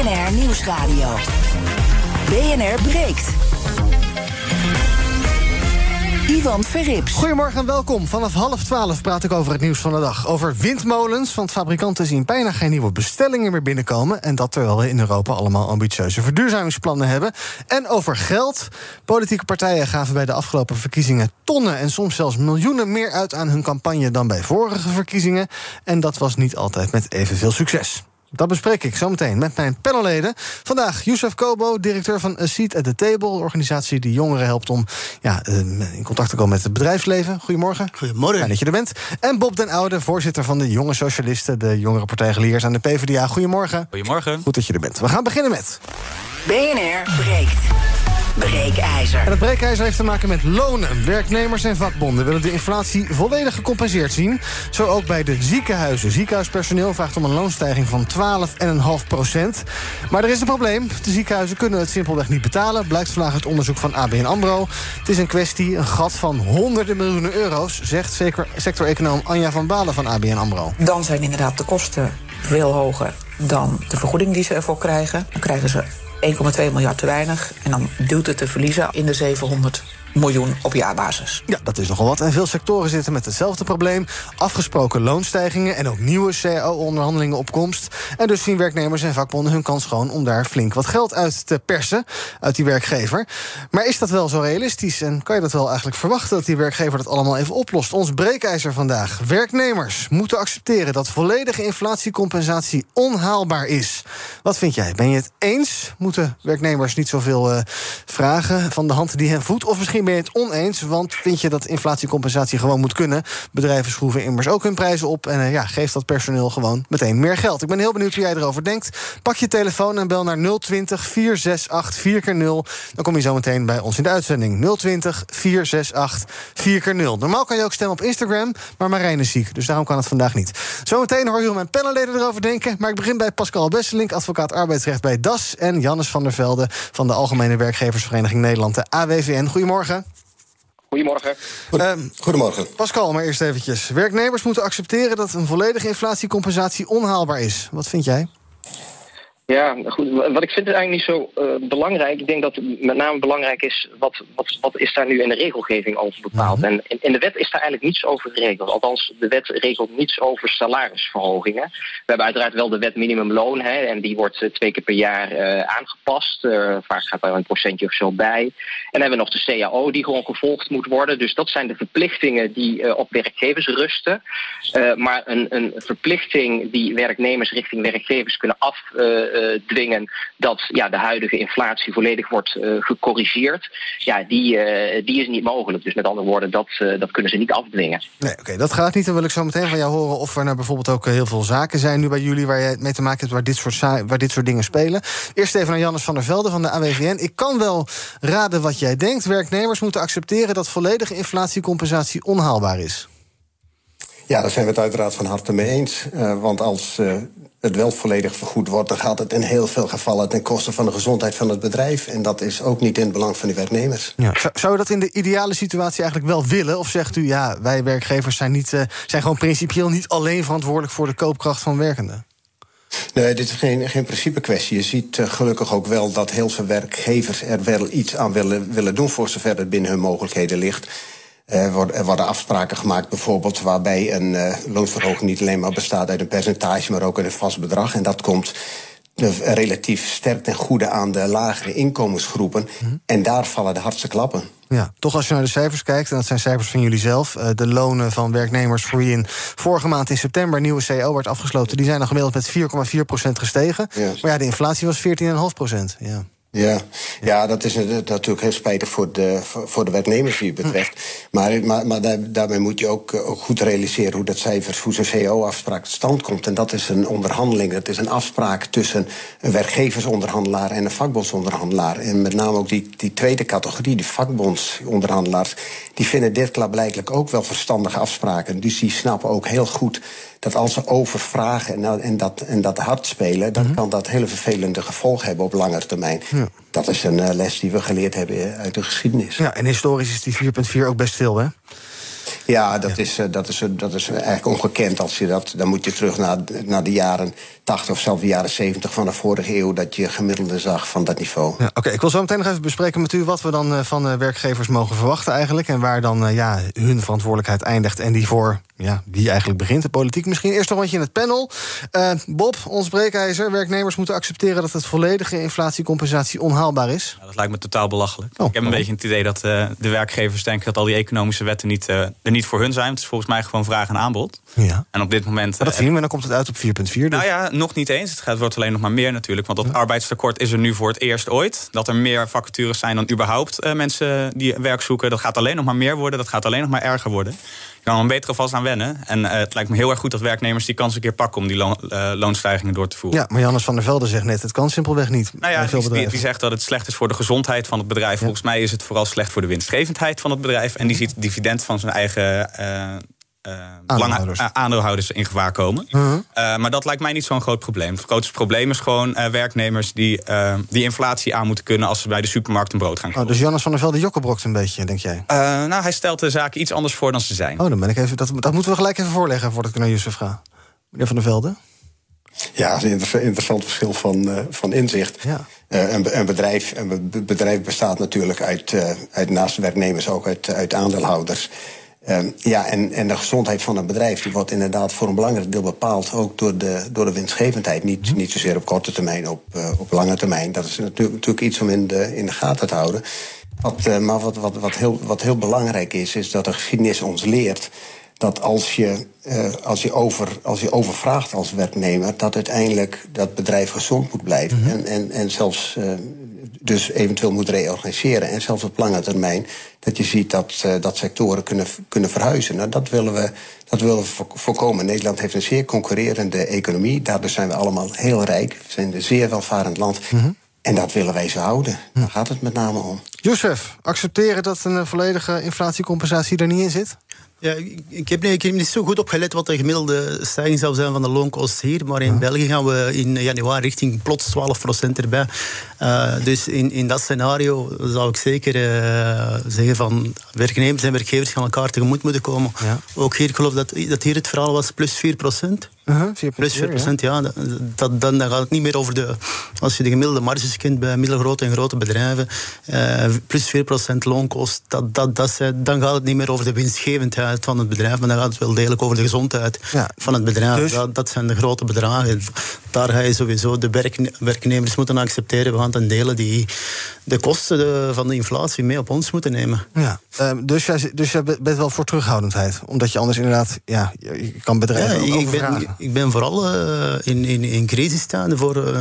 BNR Nieuwsradio. BNR breekt. Ivan Verrips. Goedemorgen en welkom. Vanaf half twaalf praat ik over het nieuws van de dag. Over windmolens, want fabrikanten zien bijna geen nieuwe bestellingen meer binnenkomen. En dat terwijl we in Europa allemaal ambitieuze verduurzamingsplannen hebben. En over geld. Politieke partijen gaven bij de afgelopen verkiezingen tonnen en soms zelfs miljoenen meer uit aan hun campagne dan bij vorige verkiezingen. En dat was niet altijd met evenveel succes. Dat bespreek ik zometeen met mijn panelleden. Vandaag Youssef Kobo, directeur van A Seat at the Table... organisatie die jongeren helpt om ja, eh, in contact te komen met het bedrijfsleven. Goedemorgen. Goedemorgen. Fijn dat je er bent. En Bob den Oude, voorzitter van de Jonge Socialisten... de jongere partijgeleers aan de PvdA. Goedemorgen. Goedemorgen. Goed dat je er bent. We gaan beginnen met... BNR breekt. Breekijzer. En het breekijzer heeft te maken met lonen. Werknemers en vakbonden willen de inflatie volledig gecompenseerd zien. Zo ook bij de ziekenhuizen. Ziekenhuispersoneel vraagt om een loonstijging van 12,5 procent. Maar er is een probleem. De ziekenhuizen kunnen het simpelweg niet betalen. Blijkt vandaag uit onderzoek van ABN AMRO. Het is een kwestie, een gat van honderden miljoenen euro's... zegt sector-econoom Anja van Balen van ABN AMRO. Dan zijn inderdaad de kosten veel hoger dan de vergoeding die ze ervoor krijgen. Dan krijgen ze 1,2 miljard te weinig. En dan duwt het te verliezen in de 700 miljoen op jaarbasis. Ja, dat is nogal wat. En veel sectoren zitten met hetzelfde probleem. Afgesproken loonstijgingen en ook nieuwe cao-onderhandelingen op komst. En dus zien werknemers en vakbonden hun kans gewoon... om daar flink wat geld uit te persen, uit die werkgever. Maar is dat wel zo realistisch? En kan je dat wel eigenlijk verwachten... dat die werkgever dat allemaal even oplost? Ons breekijzer vandaag. Werknemers moeten accepteren... dat volledige inflatiecompensatie onhaalbaar is. Wat vind jij? Ben je het eens? Moeten werknemers niet zoveel uh, vragen van de hand die hen voedt? Of misschien ben je het oneens, want vind je dat inflatiecompensatie gewoon moet kunnen. Bedrijven schroeven immers ook hun prijzen op en uh, ja, geeft dat personeel gewoon meteen meer geld. Ik ben heel benieuwd hoe jij erover denkt. Pak je telefoon en bel naar 020 468 4x0. Dan kom je zo meteen bij ons in de uitzending. 020 468 4x0. Normaal kan je ook stemmen op Instagram, maar Marijn is ziek, dus daarom kan het vandaag niet. Zometeen hoor je hoe mijn panelleden erover denken, maar ik begin bij Pascal Besselink, advocaat arbeidsrecht bij DAS en Jannes van der Velde van de Algemene Werkgeversvereniging Nederland, de AWVN. Goedemorgen. Goedemorgen. Ehm, Goedemorgen. Pascal, maar eerst eventjes. Werknemers moeten accepteren dat een volledige inflatiecompensatie onhaalbaar is. Wat vind jij? Ja, goed. Wat ik vind is eigenlijk niet zo uh, belangrijk. Ik denk dat het met name belangrijk is wat, wat, wat is daar nu in de regelgeving over bepaald. -hmm. En in, in, de wet is daar eigenlijk niets over geregeld. Althans, de wet regelt niets over salarisverhogingen. We hebben uiteraard wel de wet minimumloon. Hè, en die wordt uh, twee keer per jaar uh, aangepast. vaak gaat daar een procentje of zo bij. En dan hebben we nog de CAO die gewoon gevolgd moet worden. Dus dat zijn de verplichtingen die op werkgevers rusten. maar een, een verplichting die werknemers richting werkgevers kunnen af dwingen dat ja, de huidige inflatie volledig wordt uh, gecorrigeerd. Ja, die, uh, die is niet mogelijk. Dus met andere woorden, dat, uh, dat kunnen ze niet afdwingen. Nee, oké, okay, dat gaat niet. Dan wil ik zo meteen van jou horen of er nou bijvoorbeeld ook heel veel zaken zijn nu bij jullie waar je mee te maken hebt waar dit soort, waar dit soort dingen spelen. Eerst even naar Jannes van der Velde van de AWVN. Ik kan wel raden wat jij denkt. Werknemers moeten accepteren dat volledige inflatiecompensatie onhaalbaar is. Ja, daar zijn we het uiteraard van harte mee eens. Uh, want als uh, het wel volledig vergoed wordt, dan gaat het in heel veel gevallen ten koste van de gezondheid van het bedrijf. En dat is ook niet in het belang van de werknemers. Ja. Zou je dat in de ideale situatie eigenlijk wel willen? Of zegt u, ja, wij werkgevers zijn, niet, uh, zijn gewoon principieel niet alleen verantwoordelijk voor de koopkracht van werkenden? Nee, dit is geen, geen principe kwestie. Je ziet uh, gelukkig ook wel dat heel veel werkgevers er wel iets aan willen, willen doen voor zover het binnen hun mogelijkheden ligt. Er worden, er worden afspraken gemaakt, bijvoorbeeld, waarbij een uh, loonsverhoging niet alleen maar bestaat uit een percentage, maar ook uit een vast bedrag. En dat komt uh, relatief sterk ten goede aan de lagere inkomensgroepen. Mm. En daar vallen de hardste klappen. Ja, toch als je naar de cijfers kijkt, en dat zijn cijfers van jullie zelf... De lonen van werknemers voor wie in vorige maand in september... nieuwe CO werd afgesloten, die zijn dan gemiddeld met 4,4% gestegen. Yes. Maar ja, de inflatie was 14,5% Ja. Ja, ja, dat is natuurlijk heel spijtig voor de, voor de werknemers die het betreft. Maar, maar, maar daar, daarbij moet je ook, ook goed realiseren hoe dat cijfers, hoe zo'n CO-afspraak tot stand komt. En dat is een onderhandeling, dat is een afspraak tussen een werkgeversonderhandelaar en een vakbondsonderhandelaar. En met name ook die, die tweede categorie, die vakbondsonderhandelaars, die vinden dit klaarblijkelijk ook wel verstandige afspraken. Dus die snappen ook heel goed dat als ze overvragen en, en, dat, en dat hard spelen, dan mm -hmm. kan dat hele vervelende gevolgen hebben op langere termijn. Ja. Dat is een uh, les die we geleerd hebben uit de geschiedenis. Ja, en historisch is die 4,4 ook best veel, hè? Ja, dat, Is, uh, dat, is, dat is eigenlijk ongekend. Als je dat, dan moet je terug naar, naar de jaren 80 of zelfs de jaren 70 van de vorige eeuw... dat je gemiddelde zag van dat niveau. Ja, Oké, ik wil zo meteen nog even bespreken met u... wat we dan van werkgevers mogen verwachten eigenlijk... en waar dan ja, hun verantwoordelijkheid eindigt en die voor ja, wie eigenlijk begint, de politiek misschien. Eerst nog wat je in het panel. Uh, Bob, ons breekijzer. Werknemers moeten accepteren dat het volledige inflatiecompensatie onhaalbaar is. dat lijkt me totaal belachelijk. Oh, ik heb een beetje het idee dat uh, de werkgevers denken dat al die economische wetten niet, uh, er niet voor hun zijn. Het is volgens mij gewoon vraag en aanbod. Ja. En op dit moment. Maar dat zien we en dan komt het uit op 4,4. Dus. Nou ja, nog niet eens. Het gaat, wordt alleen nog maar meer natuurlijk. Want dat ja. arbeidstekort is er nu voor het eerst ooit. Dat er meer vacatures zijn dan überhaupt mensen die werk zoeken. Dat gaat alleen nog maar meer worden. Dat gaat alleen nog maar erger worden kan er beter alvast aan wennen. En uh, het lijkt me heel erg goed dat werknemers die kans een keer pakken om die lo uh, loonstijgingen door te voeren. Ja, maar Jannes van der Velde zegt net, het kan simpelweg niet. Nou ja, veel die, die, zegt dat het slecht is voor de gezondheid van het bedrijf. Ja. Volgens mij is het vooral slecht voor de winstgevendheid van het bedrijf. En die ziet het dividend van zijn eigen. Uh, aandeelhouders. Lange, uh, aandeelhouders in gevaar komen. Uh -huh. uh, maar dat lijkt mij niet zo'n groot probleem. Het grootste probleem is gewoon werknemers die die inflatie aan moeten kunnen als ze bij de supermarkt een brood gaan kopen. Oh, dus Jannes van der Velde jokkebrokt een beetje, denk jij? nou, hij stelt de zaken iets anders voor dan ze zijn. Oh, dan ben ik even, dat, dat moeten we gelijk even voorleggen voordat ik naar Yusuf ga. Meneer van der Velde? Ja, een interessant verschil van, uh, van inzicht. Ja. Uh, een, een, bedrijf, een bedrijf bestaat natuurlijk uit, uh, uit naast werknemers ook uit, uit aandeelhouders. Um, ja, en, en de gezondheid van een bedrijf die wordt inderdaad voor een belangrijk deel bepaald ook door de, door de winstgevendheid. Niet, mm. niet zozeer op korte termijn, op, uh, op lange termijn. Dat is natuurlijk, natuurlijk iets om in de, in de gaten te houden. Wat, uh, maar wat, wat, wat, heel, wat heel belangrijk is, is dat de geschiedenis ons leert dat als je, uh, als, je over, als je overvraagt als werknemer, dat uiteindelijk dat bedrijf gezond moet blijven. Mm -hmm. en, en, en zelfs uh, dus eventueel moet reorganiseren. En zelfs op lange termijn dat je ziet dat, uh, dat sectoren kunnen, kunnen verhuizen. Nou, dat willen we, dat willen we voorkomen. Nederland heeft een zeer concurrerende economie. Daardoor zijn we allemaal heel rijk. We zijn een zeer welvarend land. Mm -hmm. En dat willen wij zo houden. Daar gaat het met name om. Jozef, accepteren dat een volledige inflatiecompensatie er niet in zit? Ja, ik, heb, nee, ik heb niet zo goed opgelet wat de gemiddelde stijging zou zijn van de loonkosten hier. Maar in ja. België gaan we in januari richting plots 12% erbij. Uh, dus in, in dat scenario zou ik zeker uh, zeggen van werknemers en werkgevers gaan elkaar tegemoet moeten komen. Ja. Ook hier, ik geloof dat, dat hier het verhaal was plus 4%. Uh -huh, 4 plus 4 procent, ja. ja. Dat, dan, dan gaat het niet meer over de... Als je de gemiddelde marges kent bij middelgrote en grote bedrijven... Uh, plus 4 procent loonkost, dat, dat, dat dan gaat het niet meer over de winstgevendheid van het bedrijf... maar dan gaat het wel degelijk over de gezondheid ja. van het bedrijf. Dus- dat, dat zijn de grote bedragen. Daar ga je sowieso de werk, werknemers moeten accepteren. We gaan ten dele die, de kosten de, van de inflatie mee op ons moeten nemen. Ja. Uh, dus, jij, dus jij bent wel voor terughoudendheid? Omdat je anders inderdaad... Ja, je kan bedrijven ja, ik ben, ik ben vooral uh, in, in, in crisistijden voor, uh,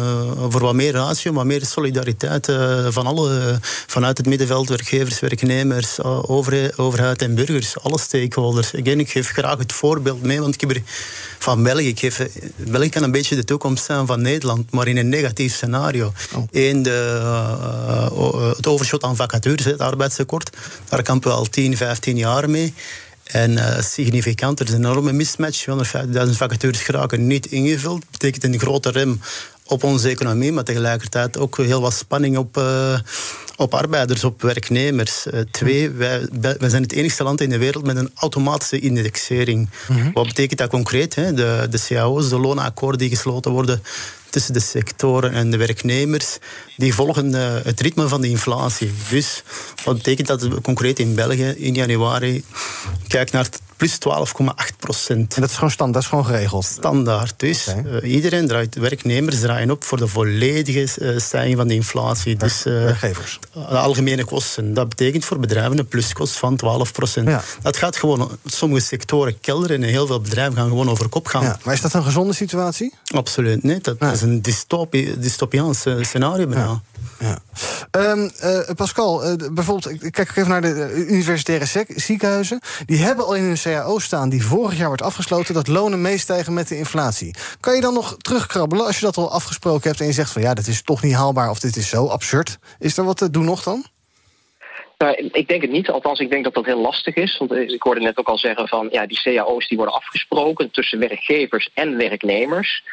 voor wat meer ratio, wat meer solidariteit uh, van alle, vanuit het middenveld, werkgevers, werknemers, over, overheid en burgers, alle stakeholders. Again, ik geef graag het voorbeeld mee, want ik heb er van België. Ik geef, België kan een beetje de toekomst zijn van Nederland, maar in een negatief scenario. Oh. Eén, de, het overschot aan vacatures, het arbeidstekort, daar kampen we al 10, 15 jaar mee. En uh, significant, er is een enorme mismatch. 150.000 vacatures geraken niet ingevuld. Dat betekent een grote rem op onze economie, maar tegelijkertijd ook heel wat spanning op, uh, op arbeiders, op werknemers. Uh, twee, wij, wij zijn het enigste land in de wereld met een automatische indexering. Mhm. Mm -hmm. Wat betekent dat concreet? Hè? De, de cao's, de loonakkoorden die gesloten worden tussen de sectoren en de werknemers, die volgen uh, het ritme van de inflatie. Dus wat betekent dat concreet in België in januari? Kijk naar plus 12,8 procent. En dat is gewoon standaard, dat is gewoon geregeld? Standaard. Dus okay. uh, iedereen draait, werknemers draaien op voor de volledige uh, stijging van de inflatie. Dus, werkgevers? De algemene kosten. Dat betekent voor bedrijven een pluskost van 12 procent. Ja. Dat gaat gewoon, sommige sectoren kelderen en heel veel bedrijven gaan gewoon over kop gaan. Ja, maar is dat een gezonde situatie? Absoluut niet. Dat is een dystopie, dystopiaans scenario bijna. Um, uh, Pascal, uh, bijvoorbeeld, ik kijk ook even naar de uh, universitaire ziekenhuizen. Die hebben al in hun CAO staan, die vorig jaar wordt afgesloten, dat lonen meestijgen met de inflatie. Kan je dan nog terugkrabbelen als je dat al afgesproken hebt en je zegt van ja, dit is toch niet haalbaar of dit is zo absurd? Is er wat te doen nog dan? Nou, ik denk het niet. Althans, ik denk dat dat heel lastig is. Want ik hoorde net ook al zeggen van ja, die cao's die worden afgesproken tussen werkgevers en werknemers.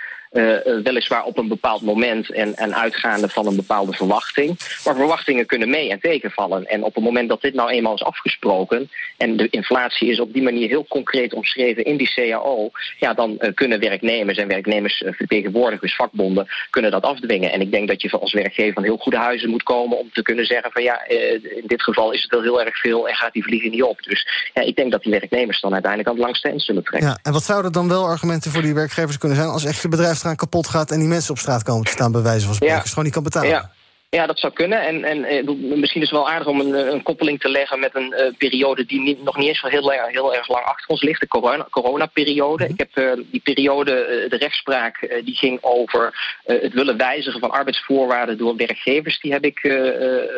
Weliswaar op een bepaald moment en, en uitgaande van een bepaalde verwachting. Maar verwachtingen kunnen mee en tegenvallen. En op het moment dat dit nou eenmaal is afgesproken en de inflatie is op die manier heel concreet omschreven in die CAO, ja, dan kunnen werknemers en werknemersvertegenwoordigers, vakbonden, kunnen dat afdwingen. En ik denk dat je als werkgever van heel goede huizen moet komen om te kunnen zeggen van ja, in dit geval is het wel heel erg veel en gaat die vliegen niet op. Dus ja, ik denk dat die werknemers dan uiteindelijk aan het langste eind zullen trekken. Ja, en wat zouden dan wel argumenten voor die werkgevers kunnen zijn als echt je bedrijf eraan kapot gaat en die mensen op straat komen te staan bij wijze van spreken, ja. gewoon niet kan betalen? Ja. Ja, dat zou kunnen. En, en eh, misschien is het wel aardig om een, eh, een koppeling te leggen met een uh, periode die niet, nog niet eens zo heel, heel, erg lang achter ons ligt, de corona, coronaperiode. Mm Ik heb uh, die periode, de rechtspraak, die ging over het willen wijzigen van arbeidsvoorwaarden door werkgevers. Die heb ik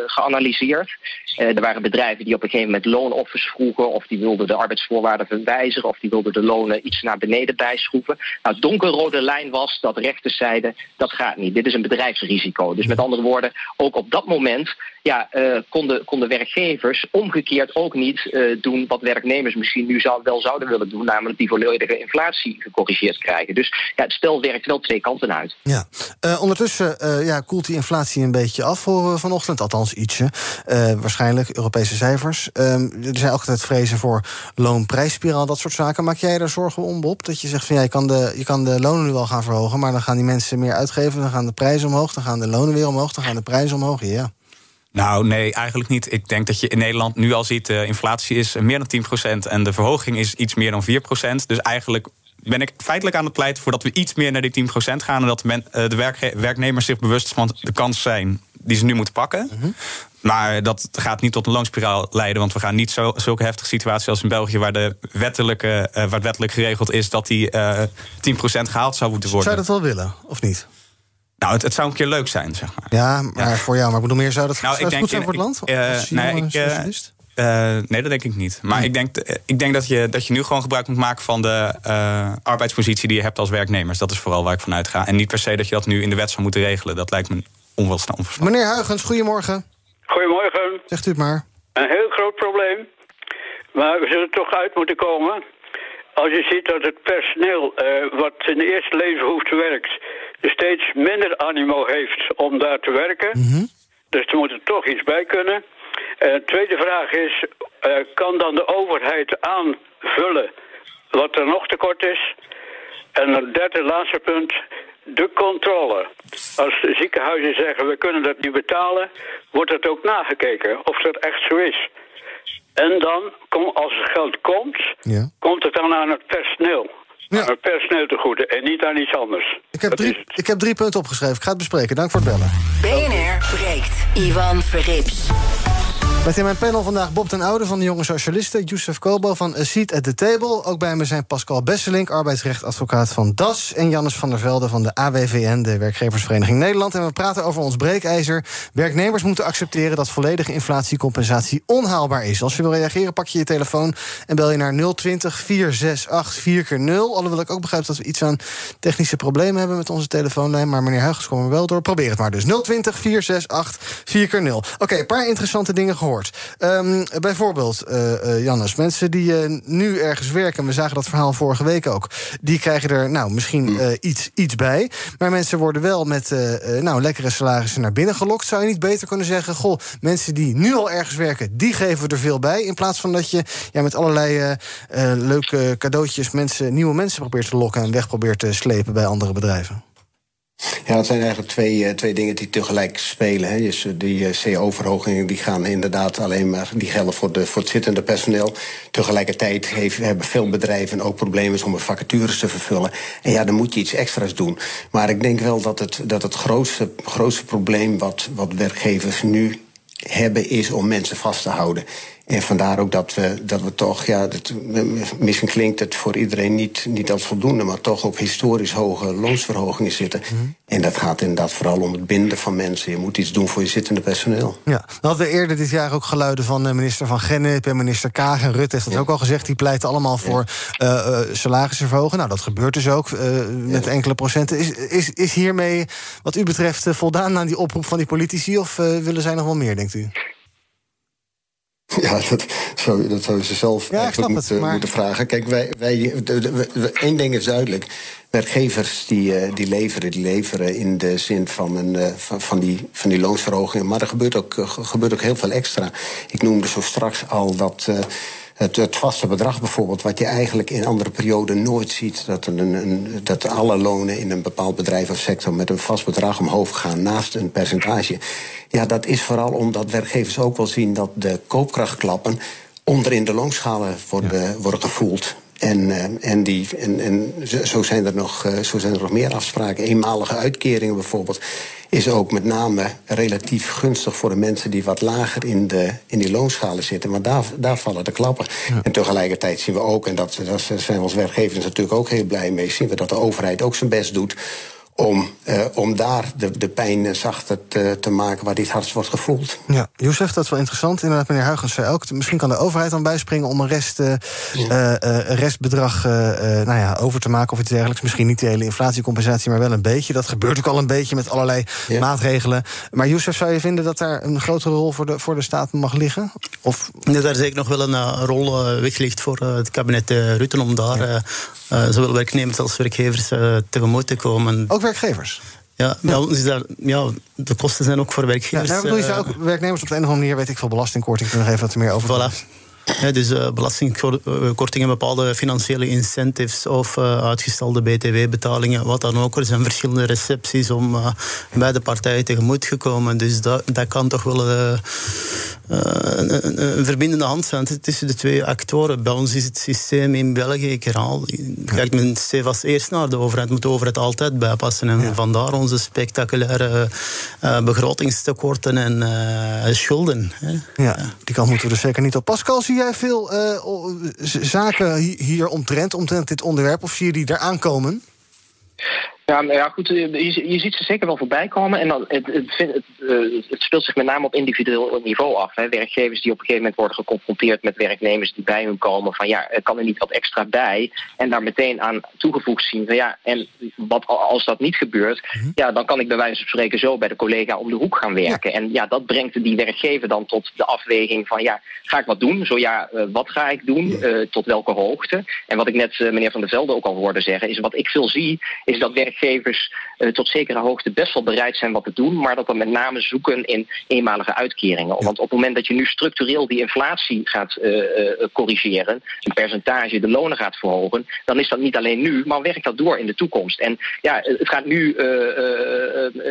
geanalyseerd. er waren bedrijven die op een gegeven moment loonoffers vroegen, of die wilden de arbeidsvoorwaarden verwijzigen, of die wilden de lonen iets naar beneden bijschroeven. Nou, donkerrode lijn was dat rechters zeiden, dat gaat niet. Dit is een bedrijfsrisico. Dus met andere woorden, ook op dat moment ja, uh, konden, konden werkgevers omgekeerd ook niet uh, doen wat werknemers misschien nu wel zouden willen doen, namelijk die volledige inflatie gecorrigeerd krijgen. Dus ja, het spel werkt wel twee kanten uit. Ja. Uh, ondertussen ja, koelt die inflatie een beetje af voor vanochtend, althans ietsje. waarschijnlijk Europese cijfers. er zijn altijd vrezen voor loonprijsspiraal, dat soort zaken. Maak jij daar zorgen om, Bob? Dat je zegt van ja, je kan, de, je kan de lonen nu wel gaan verhogen, maar dan gaan die mensen meer uitgeven, dan gaan de prijzen omhoog, dan gaan de lonen weer omhoog, dan gaan de prijzen omhoog. Ja. Nou, nee, eigenlijk niet. Ik denk dat je in Nederland nu al ziet... de inflatie is meer dan 10% en de verhoging is iets meer dan 4%. Dus eigenlijk ben ik feitelijk aan het pleiten voor dat we iets meer naar die 10% gaan... en dat men, eh, de werknemers zich bewust van de kans zijn die ze nu moeten pakken. Maar dat gaat niet tot een loonspiraal leiden. Want we gaan niet zo, zulke heftige situaties als in België... waar, de wettelijke, uh, waar wettelijk geregeld is dat die uh, eh, 10% gehaald zou moeten worden. Zou je dat wel willen, of niet? Nou, het, het, zou een keer leuk zijn, zeg maar. Ja, maar voor jou. Maar ik bedoel, meer zou dat, nou, zou ik denk, goed zijn voor het land? Uh, nee, ik, uh, nee, dat denk ik niet. Maar ik denk, ik denk dat, je, dat je nu gewoon gebruik moet maken van de uh, arbeidspositie die je hebt als werknemers. Dat is vooral waar ik vanuit ga. En niet per se dat je dat nu in de wet zou moeten regelen. Dat lijkt me onverstandig. Meneer Huigens, goedemorgen. Goedemorgen. Zegt u het maar. Een heel groot probleem. Maar we zullen toch uit moeten komen. Als je ziet dat het personeel uh, wat in de eerste leven hoeft werkt steeds minder animo heeft om daar te werken. Mhm. Dus er moet er toch iets bij kunnen. Uh, tweede vraag is, uh, kan dan de overheid aanvullen wat er nog tekort is? En een derde, laatste punt, de controle. Als de ziekenhuizen zeggen, we kunnen dat niet betalen... wordt het ook nagekeken of dat echt zo is. En dan, als het geld komt, ja. komt het dan aan het personeel. Ja. Te goede en niet aan iets anders. Ik heb, drie, ik heb drie punten opgeschreven. Ik ga het bespreken. Dank voor het bellen. BNR breekt. Ivan Verrips. Met in mijn panel vandaag Bob ten Oude van de Jonge Socialisten... Youssef Kobo van A Seat at the Table. Ook bij me zijn Pascal Besselink, arbeidsrechtadvocaat van DAS... en Jannes van der Velde van de AWVN, de Werkgeversvereniging Nederland. En we praten over ons breekijzer. Werknemers moeten accepteren dat volledige inflatiecompensatie onhaalbaar is. Als je wil reageren, pak je je telefoon en bel je naar 020 468 4x0. Alhoewel ik ook begrijp dat we iets aan technische problemen hebben... met onze telefoonlijn, maar meneer Huigens komt er wel door. Probeer het maar dus. 020 468 4x0. Oké, een paar interessante dingen gehoord. Ehm, bijvoorbeeld, uh, Jannes, mensen die uh, nu ergens werken... we zagen dat verhaal vorige week ook... die krijgen er nou, misschien mm. iets, iets bij. Maar mensen worden wel met nou, lekkere salarissen naar binnen gelokt. Zou je niet beter kunnen zeggen... goh, mensen die nu al ergens werken, die geven er veel bij... in plaats van dat je ja, met allerlei leuke cadeautjes... Mensen, nieuwe mensen probeert te lokken... en weg probeert te slepen bij andere bedrijven? Ja, dat zijn eigenlijk twee, uh, twee dingen die tegelijk spelen. Hè. Dus die uh, CO-verhogingen die gaan inderdaad alleen maar die gelden voor, de, voor het zittende personeel. Tegelijkertijd heeft, hebben veel bedrijven ook problemen om vacatures te vervullen. En ja, dan moet je iets extra's doen. Maar ik denk wel dat het, dat het grootste, grootste probleem wat, wat werkgevers nu hebben is om mensen vast te houden. En vandaar ook dat we, dat we toch, ja, dat, misschien klinkt het voor iedereen niet, niet als voldoende, maar toch op historisch hoge loonsverhogingen zitten. Mhm. En dat gaat inderdaad vooral om het binden van mensen. Je moet iets doen voor je zittende personeel. Ja, we hadden eerder dit jaar ook geluiden van eh, minister Van Gennep en minister Kaag. En Rutte heeft dat ook al gezegd. Die pleiten allemaal voor uh, uh, salarissen verhogen. Nou, dat gebeurt dus ook met enkele procenten. Is, is, is hiermee, wat u betreft, voldaan aan die oproep van die politici? Of willen zij nog wel meer, denkt u? Ja, dat zou, dat zou ze zelf ja, eigenlijk moeten, maar... moeten, vragen. Kijk, wij, wij, één ding is duidelijk. Werkgevers die, eh, die leveren, die leveren in de zin van, een, eh, van, van, die, van die loonsverhogingen. Maar er gebeurt ook, gebeurt ook heel veel extra. Ik noemde zo straks al dat. Uh, het, het, vaste bedrag bijvoorbeeld, wat je eigenlijk in andere perioden nooit ziet. Dat, een, een, dat alle lonen in een bepaald bedrijf of sector met een vast bedrag omhoog gaan naast een percentage. Ja, dat is vooral omdat werkgevers ook wel zien dat de koopkrachtklappen onderin de loonschalen worden, worden gevoeld. En, uh, en, die, en, en zo, zijn er nog, uh, zo zijn er nog meer afspraken. Eenmalige uitkeringen bijvoorbeeld is ook met name relatief gunstig voor de mensen die wat lager in, de, in die loonschalen zitten. Maar daar, daar vallen de klappen. En tegelijkertijd zien we ook, en dat, daar zijn we als werkgevers natuurlijk ook heel blij mee, zien we dat de overheid ook zijn best doet om, uh, om daar de, de pijn zachter te, te maken waar dit hardst wordt gevoeld. Ja, Jozef, dat is wel interessant. Inderdaad, meneer Huygens zei ook... misschien kan de overheid dan bijspringen om een rest, uh, ja. uh, restbedrag nou ja, over te maken of iets dergelijks. Misschien niet de hele inflatiecompensatie, maar wel een beetje. Dat gebeurt ook al een beetje met allerlei ja. maatregelen. Maar Jozef, zou je vinden dat daar een grotere rol voor de, voor de staat mag liggen? Of... Ja, daar is zeker nog wel een rol weggelegd voor het kabinet Rutte... om daar zowel werknemers als werkgevers tegemoet te komen. Ook werkgevers? Ja, ja. Is daar, ja, de kosten zijn ook voor werkgevers. Ja, nou, bedoel je zou ook werknemers op de een of andere manier, weet ik veel, belastingkorting kunnen geven, wat er meer over voilà. Ja, dus uh, belastingkortingen, bepaalde financiële incentives of uh, uitgestelde btw-betalingen, wat dan ook. Er zijn verschillende recepties om uh, beide partijen tegemoet gekomen. Dus dat, dat kan toch wel een, een, verbindende hand zijn tussen de twee actoren. Bij ons is het systeem in België, ik herhaal, kijkt men stevast eerst naar de overheid, moet de overheid altijd bijpassen. En ja. vandaar onze spectaculaire begrotingstekorten en schulden. Hè. Ja, die kant moeten we dus zeker niet op. Pascal, zie jij veel uh, zaken hier omtrent, omtrent dit onderwerp? Of zie je die eraan komen? Ja, ja, goed, je, je, ziet ze zeker wel voorbij komen. En dan, het, het, het, het, speelt zich met name op individueel niveau af. Hè. Werkgevers die op een gegeven moment worden geconfronteerd met werknemers die bij hun komen. Van ja, kan er niet wat extra bij? En daar meteen aan toegevoegd zien van ja, en wat als dat niet gebeurt, mm-hmm. ja, dan kan ik bij wijze van spreken zo bij de collega om de hoek gaan werken. En ja, dat brengt die werkgever dan tot de afweging van ja, ga ik wat doen? Zo ja, uh, wat ga ik doen? Uh, tot welke hoogte? En wat ik net uh, meneer Van der Velde ook al hoorde zeggen, is wat ik veel zie, is dat werk werkgevers uh, tot zekere hoogte best wel bereid zijn wat te doen, maar dat we met name zoeken in eenmalige uitkeringen. Ja. Want op het moment dat je nu structureel die inflatie gaat uh, uh, corrigeren, een percentage de lonen gaat verhogen, dan is dat niet alleen nu, maar werkt dat door in de toekomst. En ja, het gaat nu,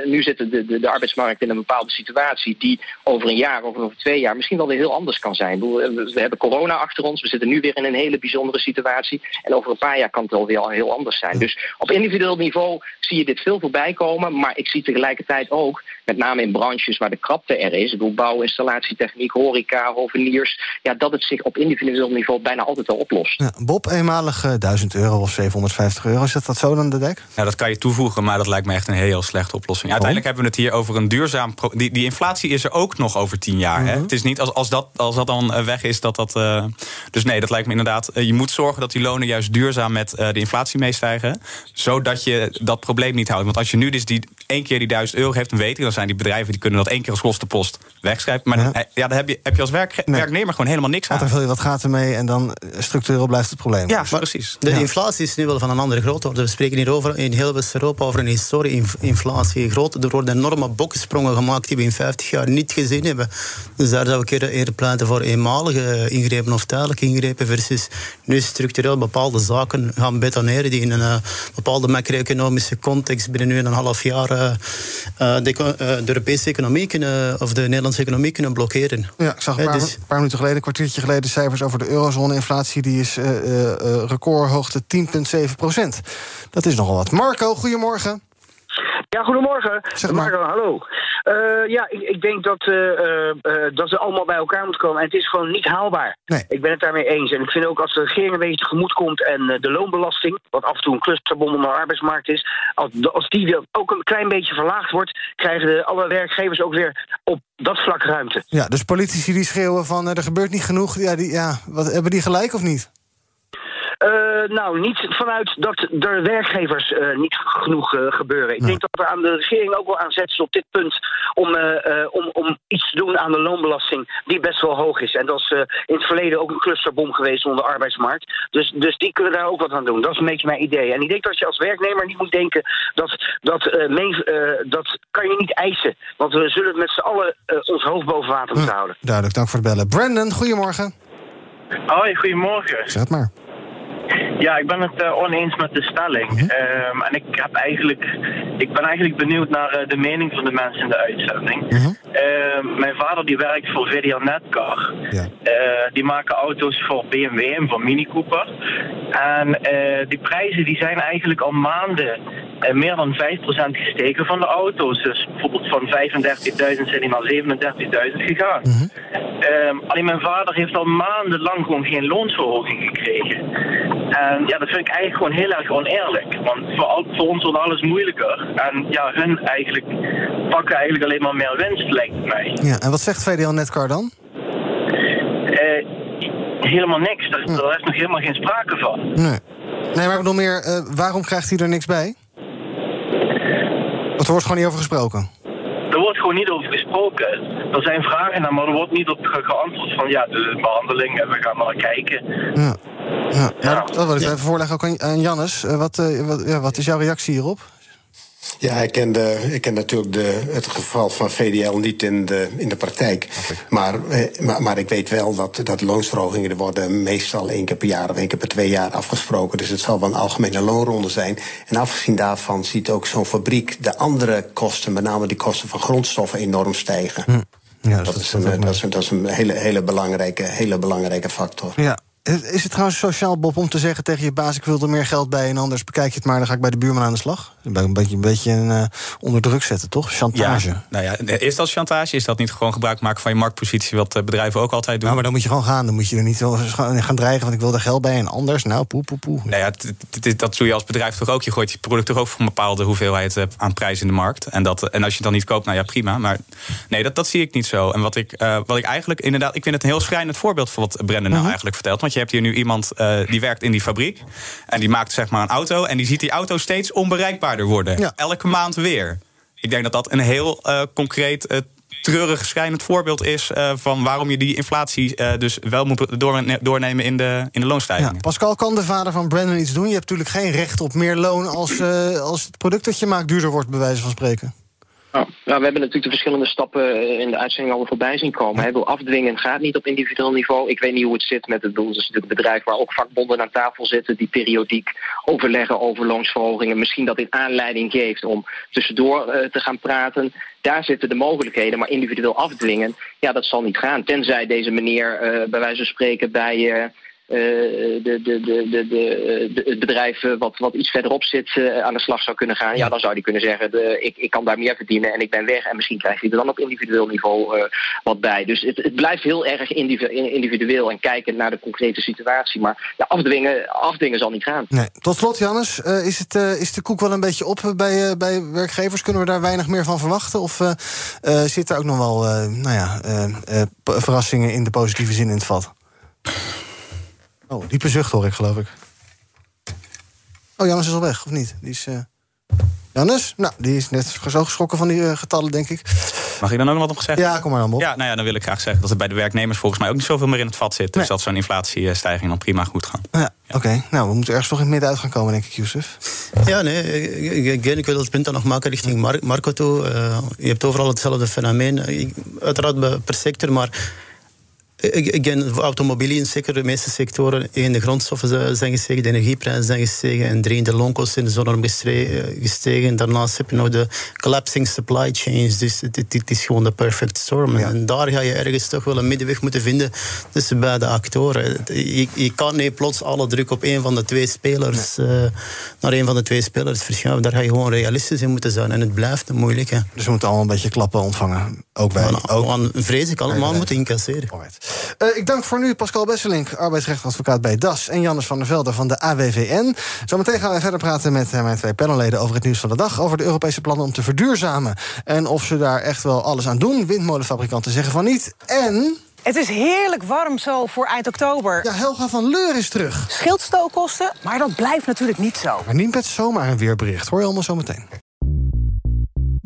nu zit de, de, de, arbeidsmarkt in een bepaalde situatie die over een jaar of over twee jaar misschien wel weer heel anders kan zijn. We hebben corona achter ons, we zitten nu weer in een hele bijzondere situatie en over een paar jaar kan het wel weer heel anders zijn. Dus op individueel niveau zie je dit veel voorbij komen. Maar ik zie tegelijkertijd ook, met name in branches waar de krapte er is, ik bedoel bouw, installatietechniek, horeca, hoveniers, ja, dat het zich op individueel niveau bijna altijd wel oplost. Ja, Bob, eenmalig uh, 1000 euro of 750 euro, is dat zo dan de dek? Ja, dat kan je toevoegen, maar dat lijkt me echt een heel slechte oplossing. Uiteindelijk hebben we het hier over een duurzaam. Die, die inflatie is er ook nog over tien jaar. hè? Het is niet als, als, dat, als dat dan weg is, dat dat. Uh, dus nee, dat lijkt me inderdaad. Uh, je moet zorgen dat die lonen juist duurzaam met uh, de inflatie meestijgen. Zodat je dat probleem niet houdt. Want als je nu dus die één keer die 1000 euro geeft, dan weet ik, dan zijn die bedrijven die kunnen dat één keer als kostenpost wegschrijven. Maar ja. Dan, ja, dan heb je, heb je als werk, nee. werknemer gewoon helemaal niks aan. Dan vul je wat gaat ermee en dan structureel blijft het probleem. Ja, maar precies. De ja. inflatie is nu wel van een andere grootte. We spreken hier over in heel West-Europa over een historische inflatie. Groot, er worden enorme bokkensprongen gemaakt die we in 50 jaar niet gezien hebben. Dus daar zou ik eerder pleiten voor eenmalige ingrepen of tijdelijke ingrepen versus nu structureel bepaalde zaken gaan betoneren die in een uh, bepaalde macro-economische context binnen nu een half jaar uh, de, uh, de, Europese economie kunnen, of de Nederlandse economie kunnen blokkeren. Ja, ik zag een paar, dus, paar minuten geleden, een kwartiertje geleden, cijfers over de eurozone-inflatie. Die is recordhoogte 10,7 procent. Dat is nogal wat. Marco, goedemorgen. Ja, goedemorgen. Zeg maar. Marco, hallo. Uh, ja, ik, ik, denk dat, uh, uh, dat ze allemaal bij elkaar moeten komen. En het is gewoon niet haalbaar. Nee. Ik ben het daarmee eens. En ik vind ook als de regering een beetje tegemoet komt en de loonbelasting, wat af en toe een clusterbom om de arbeidsmarkt is, als, als die ook een klein beetje verlaagd wordt, krijgen de, alle werkgevers ook weer op dat vlak ruimte. Ja, dus politici die schreeuwen van er gebeurt niet genoeg, ja, die, ja, wat, hebben die gelijk of niet? Nou, niet vanuit dat er werkgevers niet genoeg gebeuren. Ik denk dat er aan de regering ook wel aan zet op dit punt om, om, om iets te doen aan de loonbelasting, die best wel hoog is. En dat is in het verleden ook een clusterbom geweest onder de arbeidsmarkt. Dus, dus die kunnen daar ook wat aan doen. Dat is een beetje mijn idee. En ik denk dat je als werknemer niet moet denken dat dat, dat kan je niet eisen. Want we zullen met z'n allen ons hoofd boven water moeten hm, houden. Duidelijk, dank voor het bellen. Brandon, goedemorgen. Hoi, goedemorgen. Zeg het maar. Ja, ik ben het uh, oneens met de stelling. Mhm. Ehm, en ik, heb eigenlijk, ik ben eigenlijk benieuwd naar uh, de mening van de mensen in de uitzending. Mhm. Ehm, mijn vader die werkt voor VDL Netcar. Ja. Uh, die maken auto's voor BMW en voor Mini Cooper. En die prijzen die zijn eigenlijk al maanden meer dan 5% gestegen van de auto's. Dus bijvoorbeeld van 35.000 zijn die naar 37.000 gegaan. Mm alleen mijn vader heeft al maandenlang gewoon geen loonsverhoging gekregen. En ja, dat vind ik eigenlijk gewoon heel erg oneerlijk. Want voor, voor ons wordt alles moeilijker. En ja, hun eigenlijk pakken eigenlijk alleen maar meer winst, lijkt mij. Ja, en wat zegt VDL Netcar dan? Uh, helemaal niks. Daar, is nog helemaal geen sprake van. Nee, nee maar nog meer, uh, waarom krijgt hij er niks bij? Want er wordt gewoon niet over gesproken. Er wordt gewoon niet over gesproken. Er zijn vragen maar er wordt niet op geantwoord van ja, de behandeling en we gaan maar kijken. Ja. Ja, maar dat wil ik even voorleggen ook aan Jannes. Eh, wat, uh, wat, ja, wat is jouw reactie hierop? Ja, ik ken, de, ik ken natuurlijk de, het geval van VDL niet in de, in de praktijk. Maar, eh, maar, maar ik weet wel dat, dat loonsverhogingen er worden meestal één keer per jaar of één keer per twee jaar afgesproken. Dus het zal wel een algemene loonronde zijn. En afgezien daarvan ziet ook zo'n fabriek de andere kosten, met name die kosten van grondstoffen, enorm stijgen. Hm. Ja, dat, is een, dat, is, dat is een hele, hele, belangrijke, hele belangrijke factor. Ja, is het trouwens sociaal, Bob, om te zeggen tegen je baas... ik wil er meer geld bij en anders bekijk je het maar... dan ga ik bij de buurman aan de slag? Een beetje, een beetje een, uh, onder druk zetten, toch? Chantage. Ja, nou ja, is dat chantage? Is dat niet gewoon gebruik maken van je marktpositie... wat eh, bedrijven ook altijd doen? Nou, maar dan moet je gewoon gaan. Dan moet je er niet gaan dreigen, want ik wil er geld bij en anders. Nou, poe, poe, poe. Nou ja, dat doe je als bedrijf toch ook. Je gooit je product toch ook voor een bepaalde hoeveelheid eh, aan prijs in de markt. En, dat, en als je het dan niet koopt, nou ja, prima. Maar nee, dat, dat zie ik niet zo. En wat ik, wat ik eigenlijk inderdaad... ik vind het een heel schrijnend voorbeeld van wat Brendan nou mhm. eigenlijk vertelt. Want je hebt hier nu iemand uh, die werkt in die fabriek. En die maakt zeg maar een auto. En die ziet die auto steeds worden. Elke maand weer. Ik denk dat dat een heel uh, concreet. Uh, treurig schijnend voorbeeld is uh, van waarom je die inflatie uh, dus wel moet doornemen in de, in de loonstijging. Ja, Pascal, kan de vader van Brandon iets doen? Je hebt natuurlijk geen recht op meer loon als, uh, als het product dat je maakt duurder wordt, bij wijze van spreken. Nou, we hebben natuurlijk de verschillende stappen eh, in de uitzending al voorbij zien komen. He, afdwingen gaat niet op individueel niveau. Ik weet niet hoe het zit met het doel. Het is natuurlijk een bedrijf waar ook vakbonden aan tafel zitten... die periodiek overleggen over loonsverhogingen. Misschien dat dit aanleiding geeft om tussendoor uh, te gaan praten. Daar zitten de mogelijkheden, maar individueel afdwingen... ja, dat zal niet gaan. Tenzij deze meneer uh, bij wijze van spreken bij eh, de, de, de, de, de, het bedrijf wat, wat iets verderop zit uh, aan de slag zou kunnen gaan, ja, dan zou die kunnen zeggen: de, ik, ik kan daar meer verdienen en ik ben weg. En misschien krijgt hij er dan op individueel niveau uh, wat bij. Dus het, het blijft heel erg individueel en kijken naar de concrete situatie. Maar ja, afdwingen, afdwingen zal niet gaan. Nee. Tot slot, Jannes, is, het, is de koek wel een beetje op bij, bij werkgevers? Kunnen we daar weinig meer van verwachten? Of zit er ook nog wel nou ja, verrassingen in de positieve zin in het vat? Oh, diepe zucht hoor ik, geloof ik. Oh, Jannes is al weg, of niet? Die is... Uh... Jannes? Nou, die is net zo geschrokken van die uh, getallen, denk ik. Mag ik dan ook nog wat op zeggen? Ja, kom maar dan op. Ja, nou ja, dan wil ik graag zeggen dat het bij de werknemers volgens mij ook niet zoveel meer in het vat zit. Dus dat zo'n inflatiestijging dan prima goed gaan. Ja, oké. Nou, we moeten ergens toch in het midden uit gaan komen, denk ik, Youssef. Ja, nee, ik, ik wil het punt dan nog maken richting Marco toe. Uh, je hebt overal hetzelfde fenomeen. Uiteraard per sector, maar de automobielen, zeker de meeste sectoren. Één, de grondstoffen zijn gestegen, de energieprijzen zijn gestegen. En drie, de loonkosten zijn enorm gestegen. Daarnaast heb je nog de collapsing supply chains. Dus het, is gewoon de perfect storm. En daar ga je ergens toch wel een middenweg moeten vinden tussen beide actoren. Je, je kan niet plots alle druk op één van de twee spelers nee. uh, naar één van de twee spelers verschuiven. Daar ga je gewoon realistisch in moeten zijn. En het blijft moeilijk. Hè. Dus we moeten allemaal een beetje klappen ontvangen. Ook wij. ook. Aan, vrees ik allemaal moeten incasseren. Uh, ik dank voor nu Pascal Besselink, arbeidsrechtadvocaat bij DAS... en Jannes van der Velde van de AWVN. Zometeen gaan we verder praten met uh, mijn twee panelleden... over het nieuws van de dag, over de Europese plannen om te verduurzamen... en of ze daar echt wel alles aan doen. Windmolenfabrikanten zeggen van niet. En Het is heerlijk warm zo voor eind oktober. Ja, Helga van Leur is terug. Schildstookkosten, maar dat blijft natuurlijk niet zo. Maar niet met zomaar een weerbericht. Hoor je allemaal zo meteen.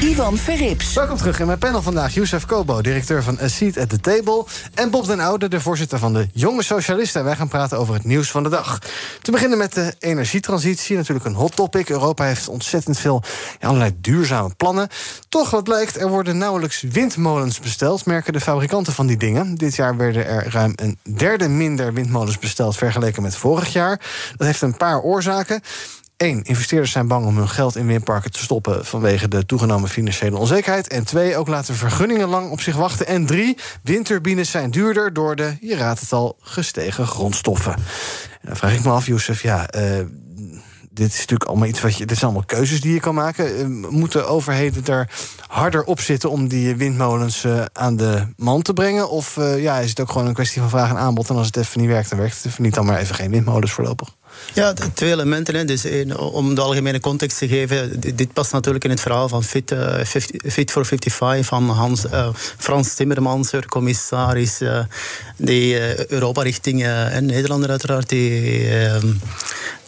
Ivan Verrips. Welkom terug in mijn panel vandaag. Youssef Kobo, directeur van A Seat at the Table. En Bob den Oude, de voorzitter van de Jonge Socialisten. Wij gaan praten over het nieuws van de dag. Te beginnen met de energietransitie. Natuurlijk een hot topic. Europa heeft ontzettend veel allerlei duurzame plannen. Toch wat lijkt, er worden nauwelijks windmolens besteld... merken de fabrikanten van die dingen. Dit jaar werden er ruim een derde minder windmolens besteld... vergeleken met vorig jaar. Dat heeft een paar oorzaken. Eén, investeerders zijn bang om hun geld in windparken te stoppen vanwege de toegenomen financiële onzekerheid. En twee, ook laten vergunningen lang op zich wachten. En drie, windturbines zijn duurder door de, je raadt het al, gestegen grondstoffen. En dan vraag ik me af, Youssef, ja. Uh, dit is natuurlijk allemaal iets wat je. Dit zijn allemaal keuzes die je kan maken. Uh, moeten overheden er harder op zitten om die windmolens uh, aan de man te brengen? Of ja, is het ook gewoon een kwestie van vraag en aanbod? En als het even niet werkt, dan werkt het even niet. Dan maar even geen windmolens voorlopig. Ja, twee elementen. Hè. Dus om de algemene context te geven, dit past natuurlijk in het verhaal van Fit, 50, Fit for 55 van Hans, uh, Frans Timmermans, commissaris, die Europa richting en Nederlander uiteraard, die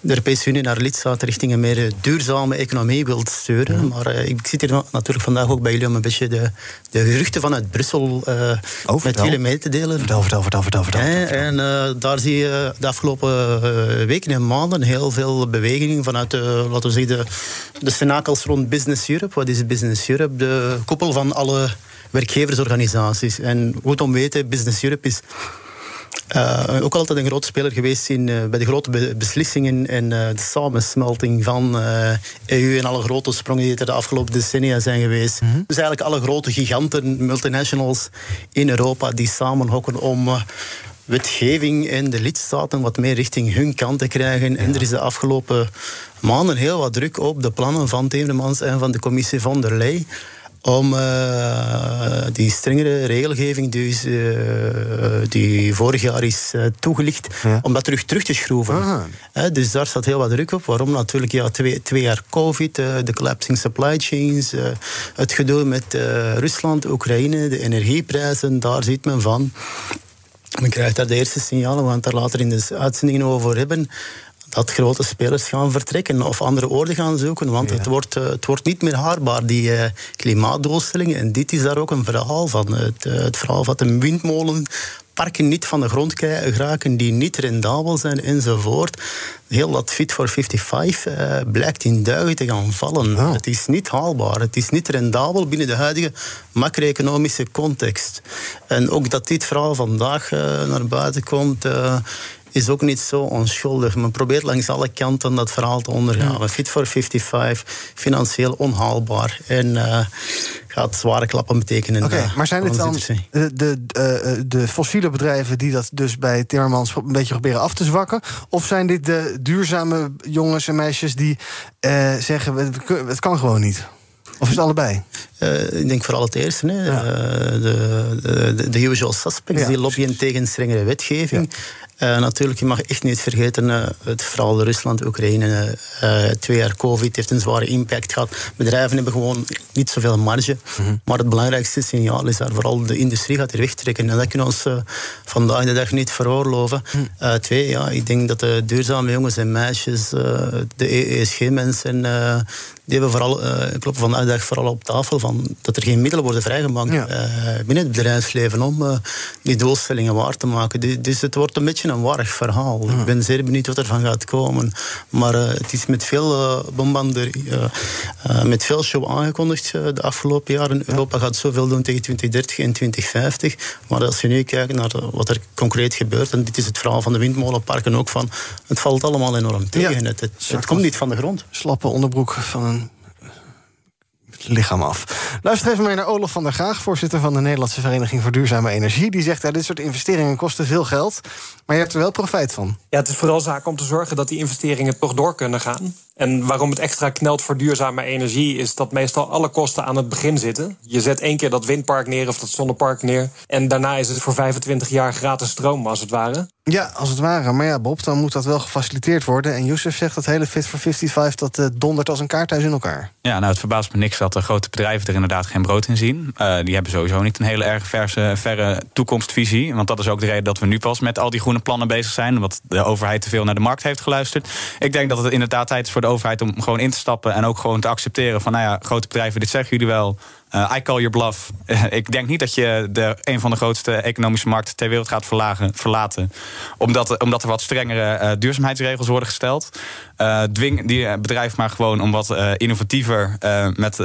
de Europese Unie naar lidstaten richting een meer duurzame economie wilt sturen. Maar uh, ik zit hier natuurlijk vandaag ook bij jullie om een beetje de, de geruchten vanuit Brussel uh, oh, met jullie mee te delen. Vertel, vertel, vertel, vertel. vertel, vertel. En uh, daar zie je de afgelopen weken en maanden heel veel beweging vanuit, laten we zeggen, de, de cenakels rond Business Europe. Wat is Business Europe? De koepel van alle werkgeversorganisaties. En goed om weten, Business Europe is uh, ook altijd een grote speler geweest in, uh, bij de grote be beslissingen en uh, de samensmelting van EU en alle grote sprongen die er de afgelopen decennia zijn geweest. Mm -hmm. Dus eigenlijk alle grote giganten, multinationals in Europa die samenhokken om wetgeving en de lidstaten wat meer richting hun kant te krijgen. Ja. En er is de afgelopen maanden heel wat druk op de plannen van Timmermans en van de commissie van der Leyen om uh, die strengere regelgeving die, uh, die vorig jaar is uh, toegelicht, ja. om dat terug, terug te schroeven. dus daar staat heel wat druk op. Waarom? Natuurlijk ja, twee, twee jaar COVID, de collapsing supply chains, het gedoe met Rusland, Oekraïne, de energieprijzen, daar ziet men van. Men krijgt daar de eerste signalen, we gaan het daar later in de uitzendingen over hebben dat grote spelers gaan vertrekken of andere oorden gaan zoeken. Want ja. het, wordt, uh, het wordt niet meer haarbaar, die uh, klimaatdoelstellingen. En dit is daar ook een verhaal van. Het, uh, het verhaal van de windmolen parken niet van de grond geraken, die niet rendabel zijn enzovoort. Heel dat Fit for 55 uh, blijkt in duigen te gaan vallen. Oh. Het is niet haalbaar, het is niet rendabel binnen de huidige macro-economische context. En ook dat dit verhaal vandaag uh, naar buiten komt, uh, is ook niet zo onschuldig. Men probeert langs alle kanten dat verhaal te ondergaan. Ja. Fit for 55, financieel onhaalbaar. En uh, gaat zware klappen betekenen. Oké, okay, maar zijn het dan de, de, de, fossiele bedrijven die dat dus bij Timmermans een beetje proberen af te zwakken? Of zijn dit de duurzame jongens en meisjes die uh, zeggen: het kan gewoon niet? Of is het allebei? Uh, ik denk vooral het eerste. Hè. Ja. Uh, de, de, de, usual suspects, ja, die lobbyen tegen strengere wetgeving. Ja. Uh, natuurlijk, je mag echt niet vergeten, uh, het vooral Rusland, Oekraïne, uh, twee jaar COVID heeft een zware impact gehad. Bedrijven hebben gewoon niet zoveel marge. Mm -hmm. Maar het belangrijkste signaal is daar vooral de industrie gaat er wegtrekken. En dat kunnen we ons vandaag de dag niet veroorloven. Mm -hmm. twee, ja, ik denk dat de duurzame jongens en meisjes, de ESG-mensen, die hebben vooral, kloppen vandaag de dag vooral op tafel van dat er geen middelen worden vrijgemaakt ja. binnen het bedrijfsleven om die doelstellingen waar te maken. Dus het wordt een beetje een warrig verhaal. Ik ben zeer benieuwd wat er van gaat komen. Maar uh, het is met veel uh, uh, met veel show aangekondigd de afgelopen jaren. Europa gaat zoveel doen tegen 2030 en 2050. Maar als je nu kijkt naar wat er concreet gebeurt, en dit is het verhaal van de windmolenparken ook van, het valt allemaal enorm tegen. Ja, het, het, het komt niet van de grond. Slappe onderbroek van een lichaam af. Luister even mee naar Olaf van der Graag, voorzitter van de Nederlandse Vereniging voor Duurzame Energie. Die zegt: ja, dit soort investeringen kosten veel geld, maar je hebt er wel profijt van. Ja, het is vooral zaak om te zorgen dat die investeringen toch door kunnen gaan. En waarom het extra knelt voor duurzame energie is dat meestal alle kosten aan het begin zitten. Je zet één keer dat windpark neer of dat zonnepark neer. En daarna is het voor 25 jaar gratis stroom, als het ware. Ja, als het ware. Maar ja, Bob, dan moet dat wel gefaciliteerd worden. En Youssef zegt dat hele Fit for 55 dat uh, dondert als een kaarthuis in elkaar. Ja, nou, het verbaast me niks dat de grote bedrijven er inderdaad geen brood in zien. Uh, die hebben sowieso niet een hele erg verse, verre toekomstvisie. Want dat is ook de reden dat we nu pas met al die groene plannen bezig zijn. Omdat de overheid te veel naar de markt heeft geluisterd. Ik denk dat het inderdaad tijd is voor de overheid om gewoon in te stappen. En ook gewoon te accepteren van, nou ja, grote bedrijven, dit zeggen jullie wel. Uh, I call your bluff. ik denk niet dat je de, een van de grootste economische markten ter wereld gaat verlagen, verlaten. Omdat, omdat er wat strengere uh, duurzaamheidsregels worden gesteld. Uh, dwing die bedrijf maar gewoon om wat innovatiever met,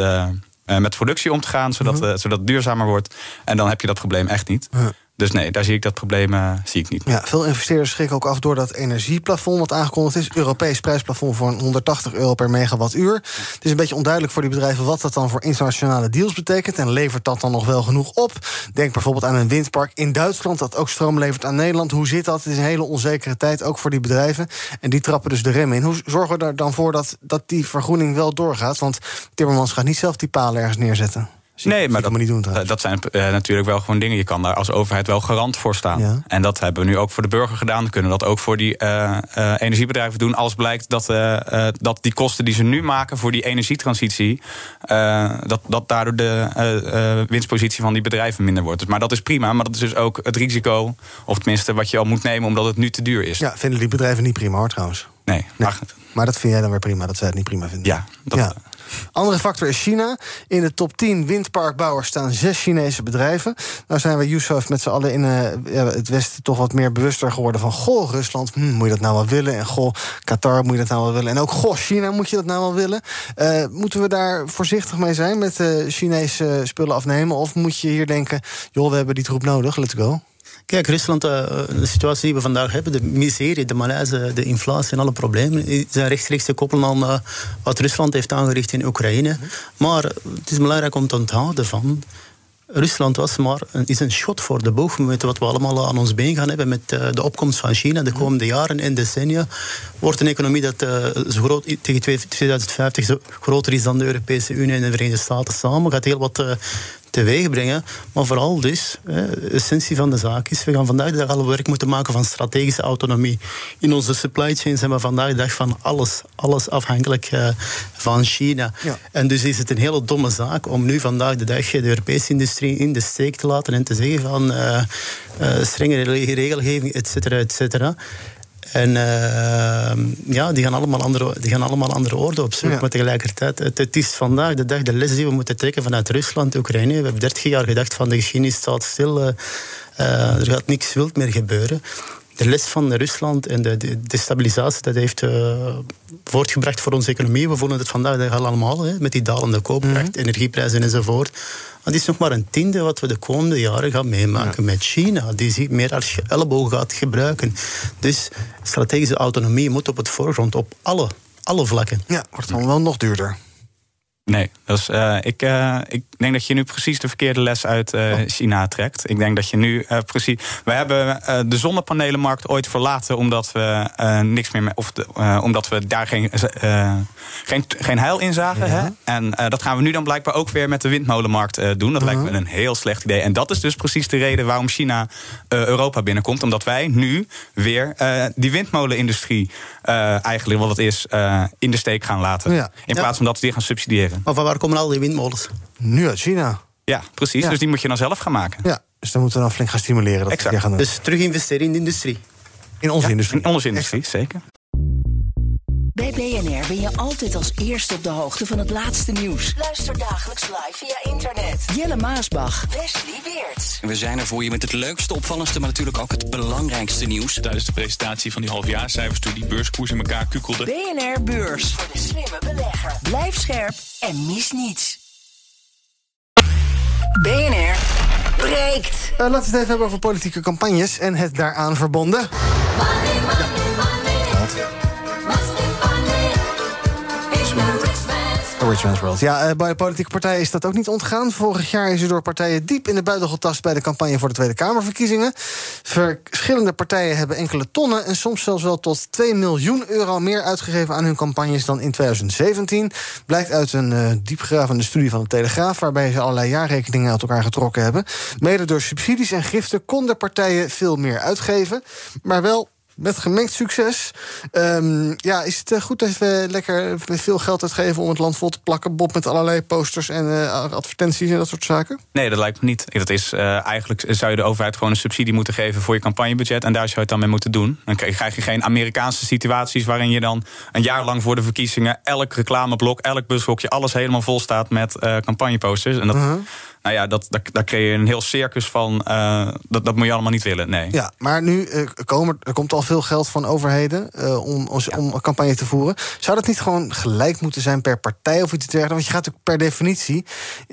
met productie om te gaan. Zodat, -hmm. zodat het duurzamer wordt. En dan heb je dat probleem echt niet. -huh. Dus nee, daar zie ik dat probleem uh, zie ik niet. Ja, veel investeerders schrikken ook af door dat energieplafond wat aangekondigd is. Europees prijsplafond voor 180 euro per megawattuur. Het is een beetje onduidelijk voor die bedrijven wat dat dan voor internationale deals betekent. En levert dat dan nog wel genoeg op? Denk bijvoorbeeld aan een windpark in Duitsland dat ook stroom levert aan Nederland. Hoe zit dat? Het is een hele onzekere tijd, ook voor die bedrijven. En die trappen dus de rem in. Hoe zorgen we er dan voor dat, dat die vergroening wel doorgaat? Want Timmermans gaat niet zelf die palen ergens neerzetten. Zie, nee, maar dat, niet doen, dat zijn uh, natuurlijk wel gewoon dingen. Je kan daar als overheid wel garant voor staan. Ja. En dat hebben we nu ook voor de burger gedaan. We kunnen dat ook voor die uh, uh, energiebedrijven doen. Als blijkt dat, dat die kosten die ze nu maken voor die energietransitie. dat, dat daardoor de winstpositie van die bedrijven minder wordt. Maar dat is prima. Maar dat is dus ook het risico. Of tenminste wat je al moet nemen omdat het nu te duur is. Ja, vinden die bedrijven niet prima hoor trouwens. Nee. nee. Maar, dat vind jij dan weer prima, dat zij het niet prima vinden. Ja, dat, ja. Andere factor is China. In de top 10 windparkbouwers staan zes Chinese bedrijven. Nou zijn we, Yusuf, met z'n allen in uh, het Westen toch wat meer bewuster geworden van... goh, Rusland, hm, moet je dat nou wel willen? En goh, Qatar, moet je dat nou wel willen? En ook, goh, China, moet je dat nou wel willen? Uh, moeten we daar voorzichtig mee zijn met uh, Chinese spullen afnemen? Of moet je hier denken, joh, we hebben die troep nodig, let's go? Kijk, Rusland, de situatie die we vandaag hebben, de miserie, de malaise, de inflatie en alle problemen, zijn rechtstreeks te koppelen aan wat Rusland heeft aangericht in Oekraïne. Maar het is belangrijk om te onthouden van. Rusland was maar een, is een schot voor de boeg met wat we allemaal aan ons been gaan hebben met de opkomst van China de komende jaren en decennia. Wordt een economie dat zo groot, tegen 2050 zo groter is dan de Europese Unie en de Verenigde Staten samen. Gaat heel wat teweeg brengen. Maar vooral dus, de essentie van de zaak is, we gaan vandaag de dag al werk moeten maken van strategische autonomie. In onze supply chain zijn we vandaag de dag van alles, alles afhankelijk uh, van China. Ja. En dus is het een hele domme zaak om nu vandaag de dag de Europese industrie in de steek te laten en te zeggen van uh, uh, strengere regelgeving, et cetera, et cetera. En uh, ja, die gaan allemaal andere, die gaan allemaal andere orde opzoeken. Ja. Maar tegelijkertijd, het, het, is vandaag de dag de les die we moeten trekken vanuit Rusland, Oekraïne. We hebben 30 jaar gedacht van de geschiedenis staat stil. Uh, uh, er gaat niks wild meer gebeuren. De les van Rusland en de, de destabilisatie dat heeft voortgebracht voor onze economie. We voelen het vandaag dag allemaal, hè, met die dalende koopkracht, mm. energieprijzen enzovoort. Maar het is nog maar een tiende wat we de komende jaren gaan meemaken ja. met China, die zich meer als elleboog gaat gebruiken. Dus strategische autonomie moet op het voorgrond op alle, alle vlakken. Ja, wordt dan wel nog duurder. Nee, uh, ik, uh, ik denk dat je nu precies de verkeerde les uit uh, oh. China trekt. Ik denk dat je nu precies. We hebben de zonnepanelenmarkt ooit verlaten omdat we niks meer. Of de, omdat we daar geen, geen, geen heil in zagen. Ja. Hè? En dat gaan we nu dan blijkbaar ook weer met de windmolenmarkt doen. Dat -huh. lijkt me een heel slecht idee. En dat is dus precies de reden waarom China Europa binnenkomt. Omdat wij nu weer die windmolenindustrie eigenlijk wat het is in de steek gaan laten. Ja. In plaats van dat we die gaan subsidiëren. Maar van waar komen al die windmolens? Nu uit China. Ja, precies. Ja. Dus die moet je dan zelf gaan maken. Ja, dus dan moeten we dan flink gaan stimuleren. Dat exact. Gaan doen. Dus terug investeren in de industrie. In onze ja, industrie. In onze industrie, exact. zeker. Bij BNR ben je altijd als eerste op de hoogte van het laatste nieuws. Luister dagelijks live via internet. Jelle Maasbach, Wesley Weert. We zijn er voor je met het leukste, opvallendste, maar natuurlijk ook het belangrijkste nieuws. Tijdens de presentatie van die halfjaarcijfers toen die beurskoers in elkaar kukkelde. BNR Beurs. Voor de slimme belegger. Blijf scherp en mis niets. BNR breekt. Uh, laten we het even hebben over politieke campagnes en het daaraan verbonden. Money, money, money. Ja, uh, bij politieke partijen is dat ook niet ontgaan. Vorig jaar is er door partijen diep in de buidel getast... bij de campagne voor de Tweede Kamerverkiezingen. Verschillende partijen hebben enkele tonnen... en soms zelfs wel tot 2 miljoen euro meer uitgegeven aan hun campagnes... dan in 2017. Blijkt uit een uh, diepgravende studie van de Telegraaf... waarbij ze allerlei jaarrekeningen uit elkaar getrokken hebben. Mede door subsidies en giften konden partijen veel meer uitgeven... maar wel met gemengd succes. Um, ja, is het eh, goed dat we lekker veel geld uitgeven om het land vol te plakken? Bob met allerlei posters en uh, advertenties en dat soort zaken? Nee, dat lijkt me niet. Dat is, uh, eigenlijk zou je de overheid gewoon een subsidie moeten geven voor je campagnebudget. En daar zou je het dan mee moeten doen. Dan krijg je geen Amerikaanse situaties waarin je dan een jaar lang voor de verkiezingen elk reclameblok, elk bushokje, alles helemaal vol staat met campagneposters. En dat. -huh nou ja, dat, daar, creëer je een heel circus van. Uh, dat, dat moet je allemaal niet willen. Nee. Ja, maar nu uh, komen, er komt al veel geld van overheden uh, om, om, ja. om campagne te voeren. Zou dat niet gewoon gelijk moeten zijn per partij of iets dergelijks? Want je gaat ook per definitie,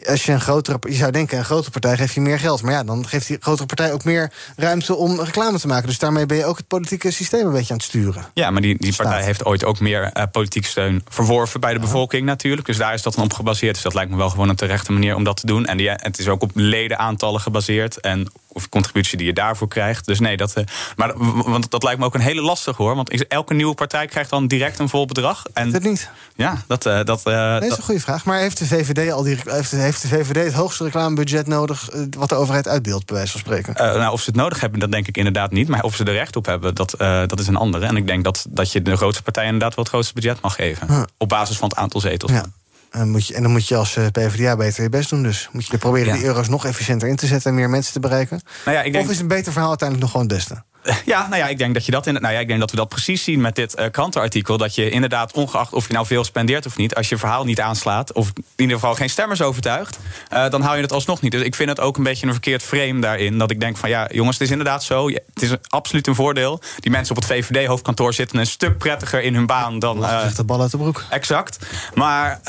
als je een grotere, je zou denken, een grotere partij geeft je meer geld. Maar ja, dan geeft die grotere partij ook meer ruimte om reclame te maken. Dus daarmee ben je ook het politieke systeem een beetje aan het sturen. Ja, maar die, die partij heeft ooit ook meer politieke steun verworven bij de bevolking natuurlijk. Dus daar is dat dan op gebaseerd. Dus dat lijkt me wel gewoon een terechte manier om dat te doen. En die, het is ook op ledenaantallen gebaseerd. En of contributie die je daarvoor krijgt. Dus nee, dat, uh, maar want dat lijkt me ook een hele lastige hoor. Want elke nieuwe partij krijgt dan direct een vol bedrag. En, dat niet. Ja, dat. Uh, dat, uh, nee, is een goede vraag. Maar heeft de VVD al die, heeft, heeft de VVD het hoogste reclamebudget nodig wat de overheid uitdeelt, bij wijze van spreken? nou, of ze het nodig hebben, dat denk ik inderdaad niet. Maar of ze er recht op hebben, dat, dat is een andere. En ik denk dat, dat je de grootste partij inderdaad wel het grootste budget mag geven. Huh. Op basis van het aantal zetels. Ja. En, moet je, en dan moet je als PvdA beter je best doen. Dus moet je proberen ja. die euro's nog efficiënter in te zetten en meer mensen te bereiken. Nou ja, ik denk... Of is een beter verhaal uiteindelijk nog gewoon het beste? Ja, nou ja, ik denk dat je dat in, nou ja, ik denk dat we dat precies zien met dit uh, krantenartikel. Dat je inderdaad, ongeacht of je nou veel spendeert of niet, als je verhaal niet aanslaat, of in ieder geval geen stemmers overtuigt, uh, dan hou je het alsnog niet. Dus ik vind het ook een beetje een verkeerd frame daarin. Dat ik denk van ja, jongens, het is inderdaad zo. Het is absoluut een voordeel. Die mensen op het VVD-hoofdkantoor zitten een stuk prettiger in hun baan dan. Uh, de bal uit de broek. Exact. Maar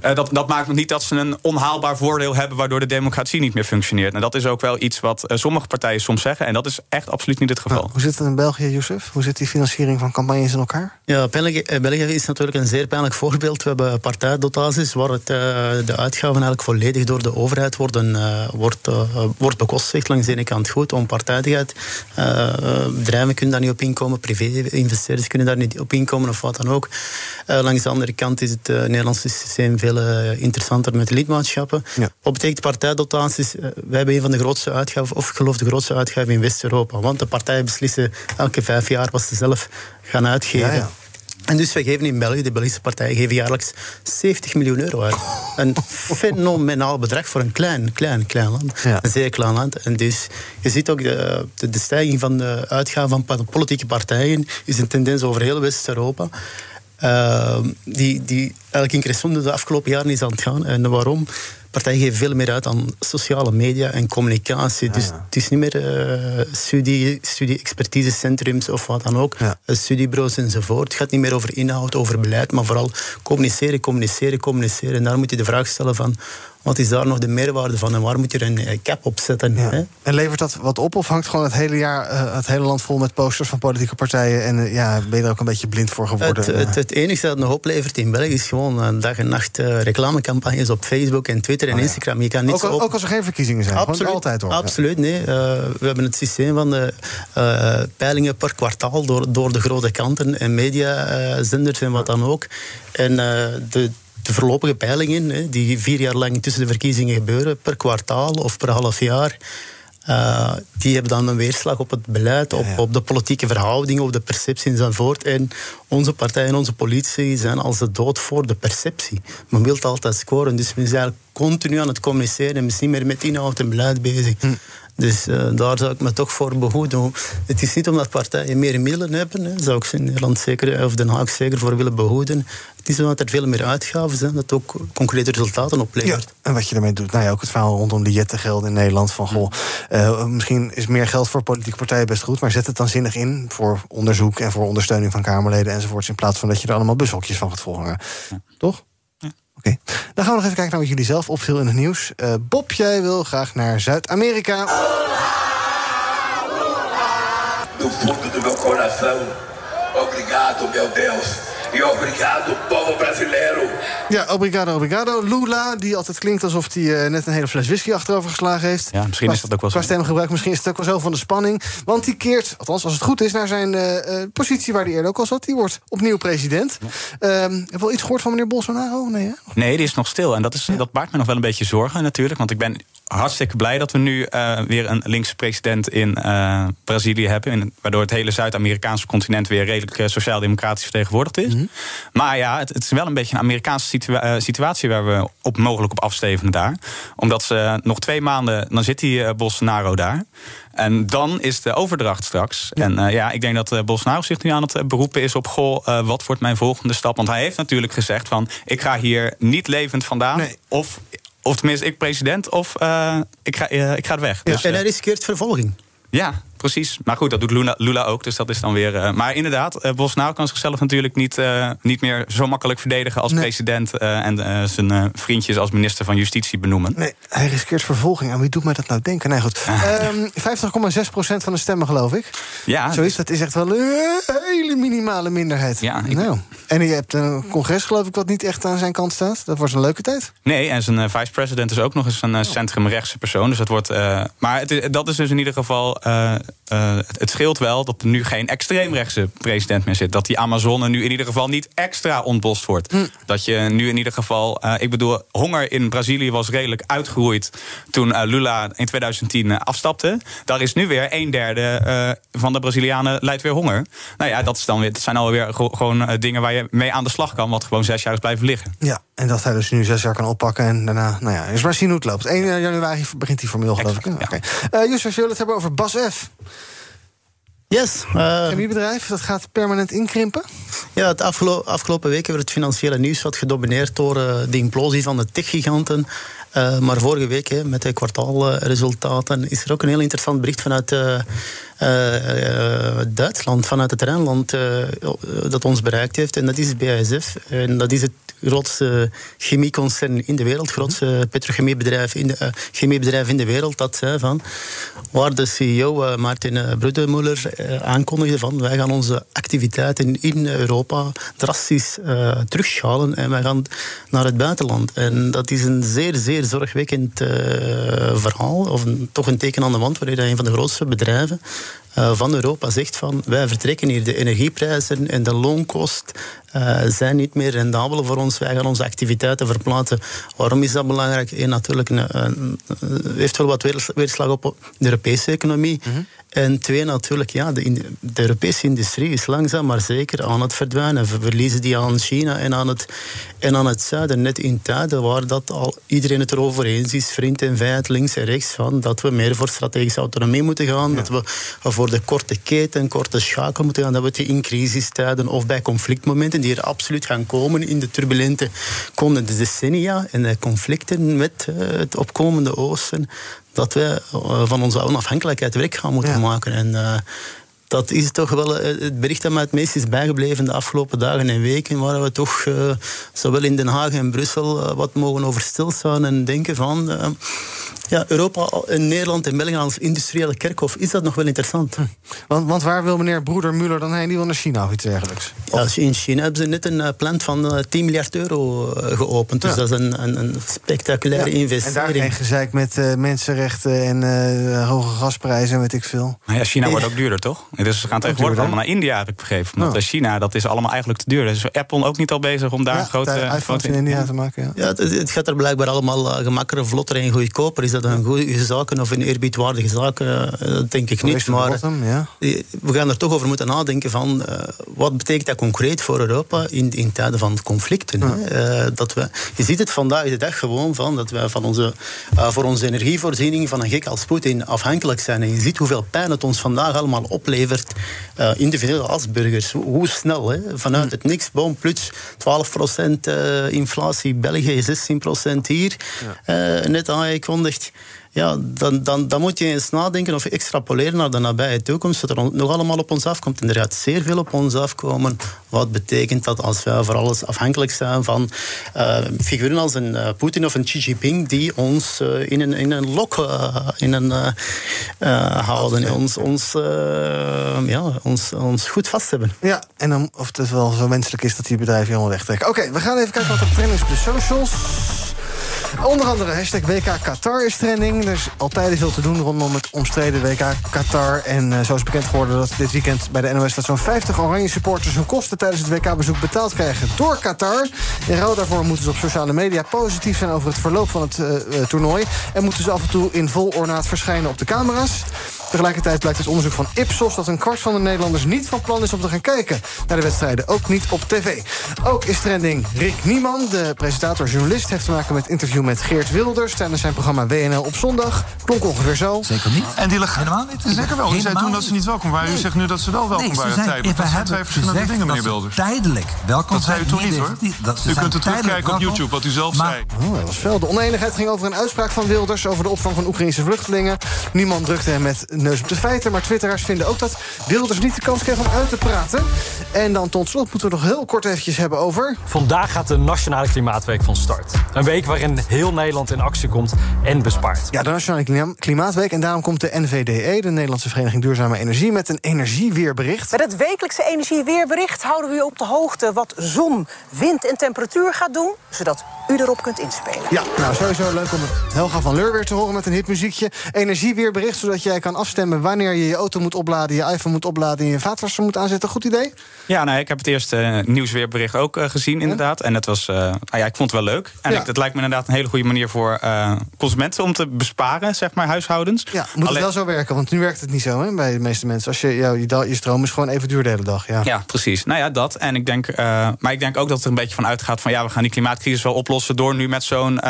dat, dat maakt nog niet dat ze een onhaalbaar voordeel hebben, waardoor de democratie niet meer functioneert. En dat is ook wel iets wat sommige partijen soms zeggen. En dat is echt absoluut niet het geval. Nou, hoe zit het in België, Jozef? Hoe zit die financiering van campagnes in elkaar? Ja, België, België is natuurlijk een zeer pijnlijk voorbeeld. We hebben partijdotaties waar het, uh, de uitgaven eigenlijk volledig door de overheid worden, uh, wordt, wordt bekostigd. Langs de ene kant goed, onpartijdigheid. bedrijven kunnen daar niet op inkomen, privé-investeerders kunnen daar niet op inkomen of wat dan ook. langs de andere kant is het Nederlandse systeem veel interessanter met lidmaatschappen. Ja. Wat betekent partijdotaties? wij hebben een van de grootste uitgaven, of ik geloof de grootste uitgaven in West-Europa. Want de partijen beslissen elke vijf jaar wat ze zelf gaan uitgeven. Ja, ja. En dus we geven in België, de Belgische partijen geven jaarlijks 70 miljoen euro uit. Een fenomenaal bedrag voor een klein, klein, klein land. Een zeer klein land. En dus je ziet ook de, de, de stijging van de uitgaven van politieke partijen is een tendens over heel West-Europa. Uh, die, die eigenlijk in crescendo de afgelopen jaren is aan het gaan. En waarom? Partijen geven veel meer uit aan sociale media en communicatie. Dus het is niet meer uh, studie, studie-expertisecentrums of wat dan ook, ja. Eh, studiebureaus enzovoort. Het gaat niet meer over inhoud, over beleid, maar vooral communiceren, communiceren, communiceren. En daar moet je de vraag stellen van wat is daar nog de meerwaarde van en waar moet je een eh, cap op zetten? Hè? En levert dat wat op of hangt gewoon het hele jaar uh, het hele land vol met posters van politieke partijen en uh, ja, ben je er ook een beetje blind voor geworden? Het, het, het enige dat nog oplevert in België is gewoon dag en nacht reclamecampagnes op Facebook en Twitter en oh, Instagram. Je kan niet ook, ook, als er geen verkiezingen zijn, absoluut, altijd hoor. Absoluut, nee. we hebben het systeem van de peilingen per kwartaal door, door de grote kanten en mediazenders en wat dan ook. En de de voorlopige peilingen, die vier jaar lang tussen de verkiezingen gebeuren, per kwartaal of per half jaar, uh, die hebben dan een weerslag op het beleid, op, op de politieke verhoudingen, op de perceptie enzovoort. En onze partij en onze politie zijn als de dood voor de perceptie. Men wil altijd scoren, dus men is eigenlijk continu aan het communiceren en is niet meer met inhoud en beleid bezig. Hm. Dus uh, daar zou ik me toch voor behoeden. Het is niet omdat partijen meer middelen hebben, hè, zou ik ze in Nederland zeker, of Den Haag zeker voor willen behoeden. Het is omdat er veel meer uitgaven zijn, dat ook concrete resultaten oplevert. Ja, en wat je ermee doet, nou ja, ook het verhaal rondom de jettengelden in Nederland. Van goh, uh, misschien is meer geld voor politieke partijen best goed, maar zet het dan zinnig in voor onderzoek en voor ondersteuning van Kamerleden enzovoorts. In plaats van dat je er allemaal bushokjes van gaat volgen. Ja. Toch? Oké, dan gaan we nog even kijken naar wat jullie zelf opviel in het nieuws. Uh, Bob, jij wil graag naar Zuid-Amerika. Do fundo do meu coração, obrigado, meu Deus. E obrigado, povo brasileiro. Ja, obrigado, obrigado. Lula, die altijd klinkt alsof hij net een hele fles whisky achterover geslagen heeft. Ja, misschien is dat ook wel zo. Qua stemgebruik, misschien is het ook wel zo van de spanning. Want die keert, althans als het goed is, naar zijn positie waar hij eerder ook al zat. Die wordt opnieuw president. Ja. heb je wel iets gehoord van meneer Bolsonaro? Nee, hè? nee die is nog stil. En dat, is, dat maakt me nog wel een beetje zorgen natuurlijk. Want ik ben hartstikke blij dat we nu uh, weer een linkse president in uh, Brazilië hebben. Waardoor het hele Zuid-Amerikaanse continent weer redelijk uh, sociaal-democratisch vertegenwoordigd is. Mm -hmm. Maar ja, het, het, is wel een beetje een Amerikaanse situa situatie waar we op, mogelijk op afstevenen daar. Omdat ze nog twee maanden, dan zit die Bolsonaro daar. En dan is de overdracht straks. Ja. En ja, ik denk dat Bolsonaro zich nu aan het beroepen is op... goh, wat wordt mijn volgende stap? Want hij heeft natuurlijk gezegd van... ik ga hier niet levend vandaan. Nee. Of of tenminste, ik president of uh, ik, ga, uh, ik ga weg. Dus, en hij riskeert vervolging. Ja, precies. Maar goed, dat doet Lula, Lula ook. Dus dat is dan weer. Uh, maar inderdaad, uh, Bolsonaro kan zichzelf natuurlijk niet, uh, niet meer zo makkelijk verdedigen als nee. president. en zijn vriendjes als minister van Justitie benoemen. Nee, hij riskeert vervolging. En wie doet mij dat nou denken? Nee, goed. Um, 50,6% van de stemmen, geloof ik. Ja. Zo is dat. Is echt wel een hele minimale minderheid. Ja. Nou. En je hebt een congres, geloof ik, wat niet echt aan zijn kant staat. Dat wordt een leuke tijd. Nee, en zijn vice-president is ook nog eens een centrumrechtse persoon. Dus dat wordt. maar het dat is dus in ieder geval. Uh, het scheelt wel dat er nu geen extreemrechtse president meer zit. Dat die Amazone nu in ieder geval niet extra ontbost wordt. Hm. Dat je nu in ieder geval. Uh, ik bedoel, honger in Brazilië was redelijk uitgeroeid toen uh, Lula in 2010 afstapte. Daar is nu weer een derde van de Brazilianen leidt weer honger. Nou ja, dat, is dan weer, dat zijn alweer gewoon dingen waar je mee aan de slag kan. Wat gewoon zes jaar is blijven liggen. Ja, en dat hij dus nu zes jaar kan oppakken. En daarna, nou ja, is maar zien hoe het loopt. 1 januari begint hij formeel, geloof ik. Ja. Okay. Justus, we het hebben over Bas F. Yes. Uh, Chemiebedrijf, dat gaat permanent inkrimpen? Ja, het afgelo afgelopen weken werd het financiële nieuws wat gedomineerd door uh, de implosie van de techgiganten. Uh, maar vorige week, hè, met de kwartaalresultaten, is er ook een heel interessant bericht vanuit Duitsland, vanuit het Rijnland, dat ons bereikt heeft. En dat is BASF. En dat is het grootste chemieconcern in de wereld, grootste petrochemiebedrijf in de, chemiebedrijf in de wereld, dat zei van, waar de CEO uh, Martin uh, Bruddemuller aankondigde van, wij gaan onze activiteiten in Europa drastisch terugschalen en wij gaan naar het buitenland. En dat is een zeer, zeer zorgwekkend verhaal, of toch een teken aan de wand, waarin een van de grootste bedrijven van Europa zegt van wij vertrekken hier de energieprijzen en de loonkost uh, zijn niet meer rendabel voor ons. Wij gaan onze activiteiten verplaatsen. Waarom is dat belangrijk? Eén, natuurlijk, een, heeft wel wat weerslag op de Europese economie. -hmm. En twee, natuurlijk, ja, de, de, Europese industrie is langzaam maar zeker aan het verdwijnen. We verliezen die aan China en aan het, en aan het zuiden. Net in tijden waar dat al iedereen het erover eens is, vriend en vijand, links en rechts, van dat we meer voor strategische autonomie moeten gaan. Ja. Dat we voor de korte keten, korte schakel moeten gaan. Dat we in crisistijden of bij conflictmomenten, die er absoluut gaan komen in de turbulente komende decennia en de conflicten met uh, het opkomende oosten, dat wij uh, van onze onafhankelijkheid werk gaan moeten ja. maken. En uh, dat is toch wel het bericht dat mij het meest is bijgebleven de afgelopen dagen en weken, waar we toch uh, zowel in Den Haag en Brussel uh, wat mogen over stilstaan en denken van ja, Europa en Nederland en België als industriële kerkhof, is dat nog wel interessant. Hm. Want, want waar wil meneer Broeder Muller dan heen? Die wil naar China of iets dergelijks? Ja, in China hebben ze net een plant van 10 miljard euro geopend. Dus ja. dat is een, een, een spectaculaire ja. investering. En daar geen gezeik met mensenrechten en hoge gasprijzen en weet ik veel. Maar ja, China wordt ook duurder, toch? Dus ze gaan tegenwoordig allemaal naar India, heb ik begrepen. Oh. China, dat is allemaal eigenlijk te duur. Dus is Apple ook niet al bezig om daar ja, een grote... iPhones in India te maken, ja. ja het, het, gaat er blijkbaar allemaal gemakkelijker, vlotter en goedkoper. Is dat een goede zaak of een eerbiedwaardige zaak? Uh, dat denk ik niet. Maar bottom, ja. we gaan er toch over moeten nadenken van... Uh, wat betekent dat concreet voor Europa in, in tijden van conflicten? Ja. dat we, je ziet het vandaag de dag gewoon van dat wij van onze, voor onze energievoorziening van een gek als Poetin afhankelijk zijn. En je ziet hoeveel pijn het ons vandaag allemaal oplevert individueel als burgers. Hoe snel, hè? vanuit het niks, boom, plus 12% uh, inflatie, België 16% hier. Net aangekondigd. 2030 ja, dan, dan, dan moet je eens nadenken of extrapoleren naar de nabije toekomst, wat er nog allemaal op ons afkomt. En er gaat zeer veel op ons afkomen. Wat betekent dat als wij voor alles afhankelijk zijn van uh, figuren als een uh, Poetin of een Xi Jinping, die ons uh, in, een, in een lok in een, houden, ons, ons, ja, ons, ons goed vast hebben. Ja, en dan, of het wel zo wenselijk is dat die bedrijven helemaal wegtrekken. Oké, we gaan even kijken wat er trending is op de socials. Onder andere hashtag WK Qatar is trending. Er is altijd veel te doen rondom het omstreden WK Qatar. En uh, zo is bekend geworden dat dit weekend bij de NOS... dat zo'n 50 oranje supporters hun kosten tijdens het WK-bezoek betaald krijgen door Qatar. In ruil daarvoor moeten ze op sociale media positief zijn over het verloop van het uh, toernooi. En moeten ze af en toe in vol ornaat verschijnen op de camera's. Tegelijkertijd blijkt uit onderzoek van Ipsos... dat een kwart van de Nederlanders niet van plan is om te gaan kijken... naar de wedstrijden, ook niet op tv. Ook is trending Rick Nieman, de presentator-journalist... heeft te maken met interview met Geert Wilders... tijdens zijn programma WNL op zondag. Klonk ongeveer zo. Zeker niet. En die ligt helemaal niet. Zeker wel. U zei toen dat ze niet welkom waren. U zegt nu dat ze wel welkom waren tijdelijk. Dat zijn twee verschillende dingen, meneer Wilders. tijdelijk welkom Dat zei u toch niet, hoor? u kunt het terugkijken op YouTube, wat u zelf zei. Oh, dat was fel. De oneenigheid ging over een uitspraak van Wilders... over de opvang van Oekraïnse vluchtelingen. Niemand drukte hem met neus op de feiten... maar twitteraars vinden ook dat Wilders niet de kans kreeg om uit te praten. En dan tot slot moeten we nog heel kort eventjes hebben over... Vandaag gaat de Nationale Klimaatweek van start. Een week waarin heel Nederland in actie komt en bespaart. Ja, de Nationale Klimaatweek. En daarom komt de NVDE, de Nederlandse Vereniging Duurzame Energie... met een energieweerbericht. Met het wekelijkse energieweerbericht houden we u op de hoogte... wat zon, wind en temperatuur gaat doen... zodat u erop kunt inspelen. Ja, nou sowieso leuk om Helga van Leur weer te horen met een hitmuziekje. Energieweerbericht, zodat jij kan afstemmen... wanneer je je auto moet opladen, je iPhone moet opladen... en je vaatwasser moet aanzetten. Goed idee? Ja, nou, ik heb het eerste nieuwsweerbericht ook uh, gezien, inderdaad. En het was, uh, nou ja, ik vond het wel leuk. En ja. het lijkt me inderdaad een hele goede manier voor uh, consumenten... om te besparen, zeg maar, huishoudens. Ja, moet Alleen... het wel zo werken, want nu werkt het niet zo hè, bij de meeste mensen. Als je, jou, je, je stroom is gewoon even duur de hele dag. Ja, ja precies. Nou ja, dat. En ik denk, maar ik denk ook dat het er een beetje van uitgaat... van ja, we gaan die klimaatcrisis wel oplossen... door nu met zo'n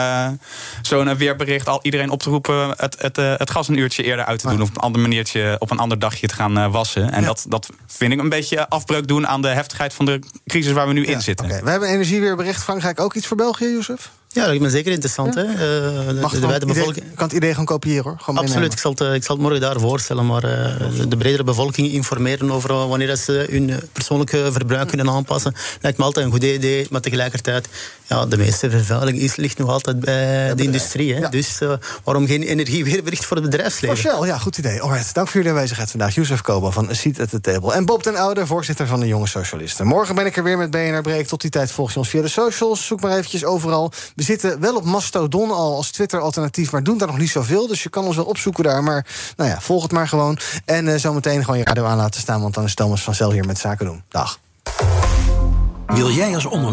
zo'n weerbericht al iedereen op te roepen... het, het, het gas een uurtje eerder uit te doen... of ander maniertje, op een ander dagje te gaan wassen. En ja. dat, dat vind ik een beetje afbreuk doen aan de heftigheid van de crisis waar we nu ja, in zitten. Okay. We hebben energieweerbericht. Frankrijk ook iets voor België, Jozef? Ja, dat lijkt me zeker interessant. Ja. Hè? Uh, de, de, de bevolking... idee, kan het idee gewoon kopiëren hoor. Gewoon Absoluut, ik zal, het, ik zal het morgen daar voorstellen. Maar uh, de bredere bevolking informeren over wanneer ze hun persoonlijke verbruik kunnen aanpassen. Lijkt me altijd een goed idee. Maar tegelijkertijd, ja, de meeste vervuiling is, ligt nog altijd bij de, de industrie. Hè? Ja. Dus uh, waarom geen energieweerbericht voor het bedrijfsleven? Shell, ja, goed idee. Alright, dank voor jullie aanwezigheid vandaag. Jozef Koba van A Seat at the Table. En Bob ten Oude, voorzitter van de Jonge Socialisten. Morgen ben ik er weer met BNR Break. Tot die tijd volg je ons via de socials. Zoek maar eventjes overal. We zitten wel op Mastodon al als Twitter-alternatief, maar doen daar nog niet zoveel. Dus je kan ons wel opzoeken daar. Maar nou ja, volg het maar gewoon. En uh, zometeen gewoon je radio aan laten staan, want dan is Thomas vanzelf hier met zaken doen. Dag. Wil jij als onder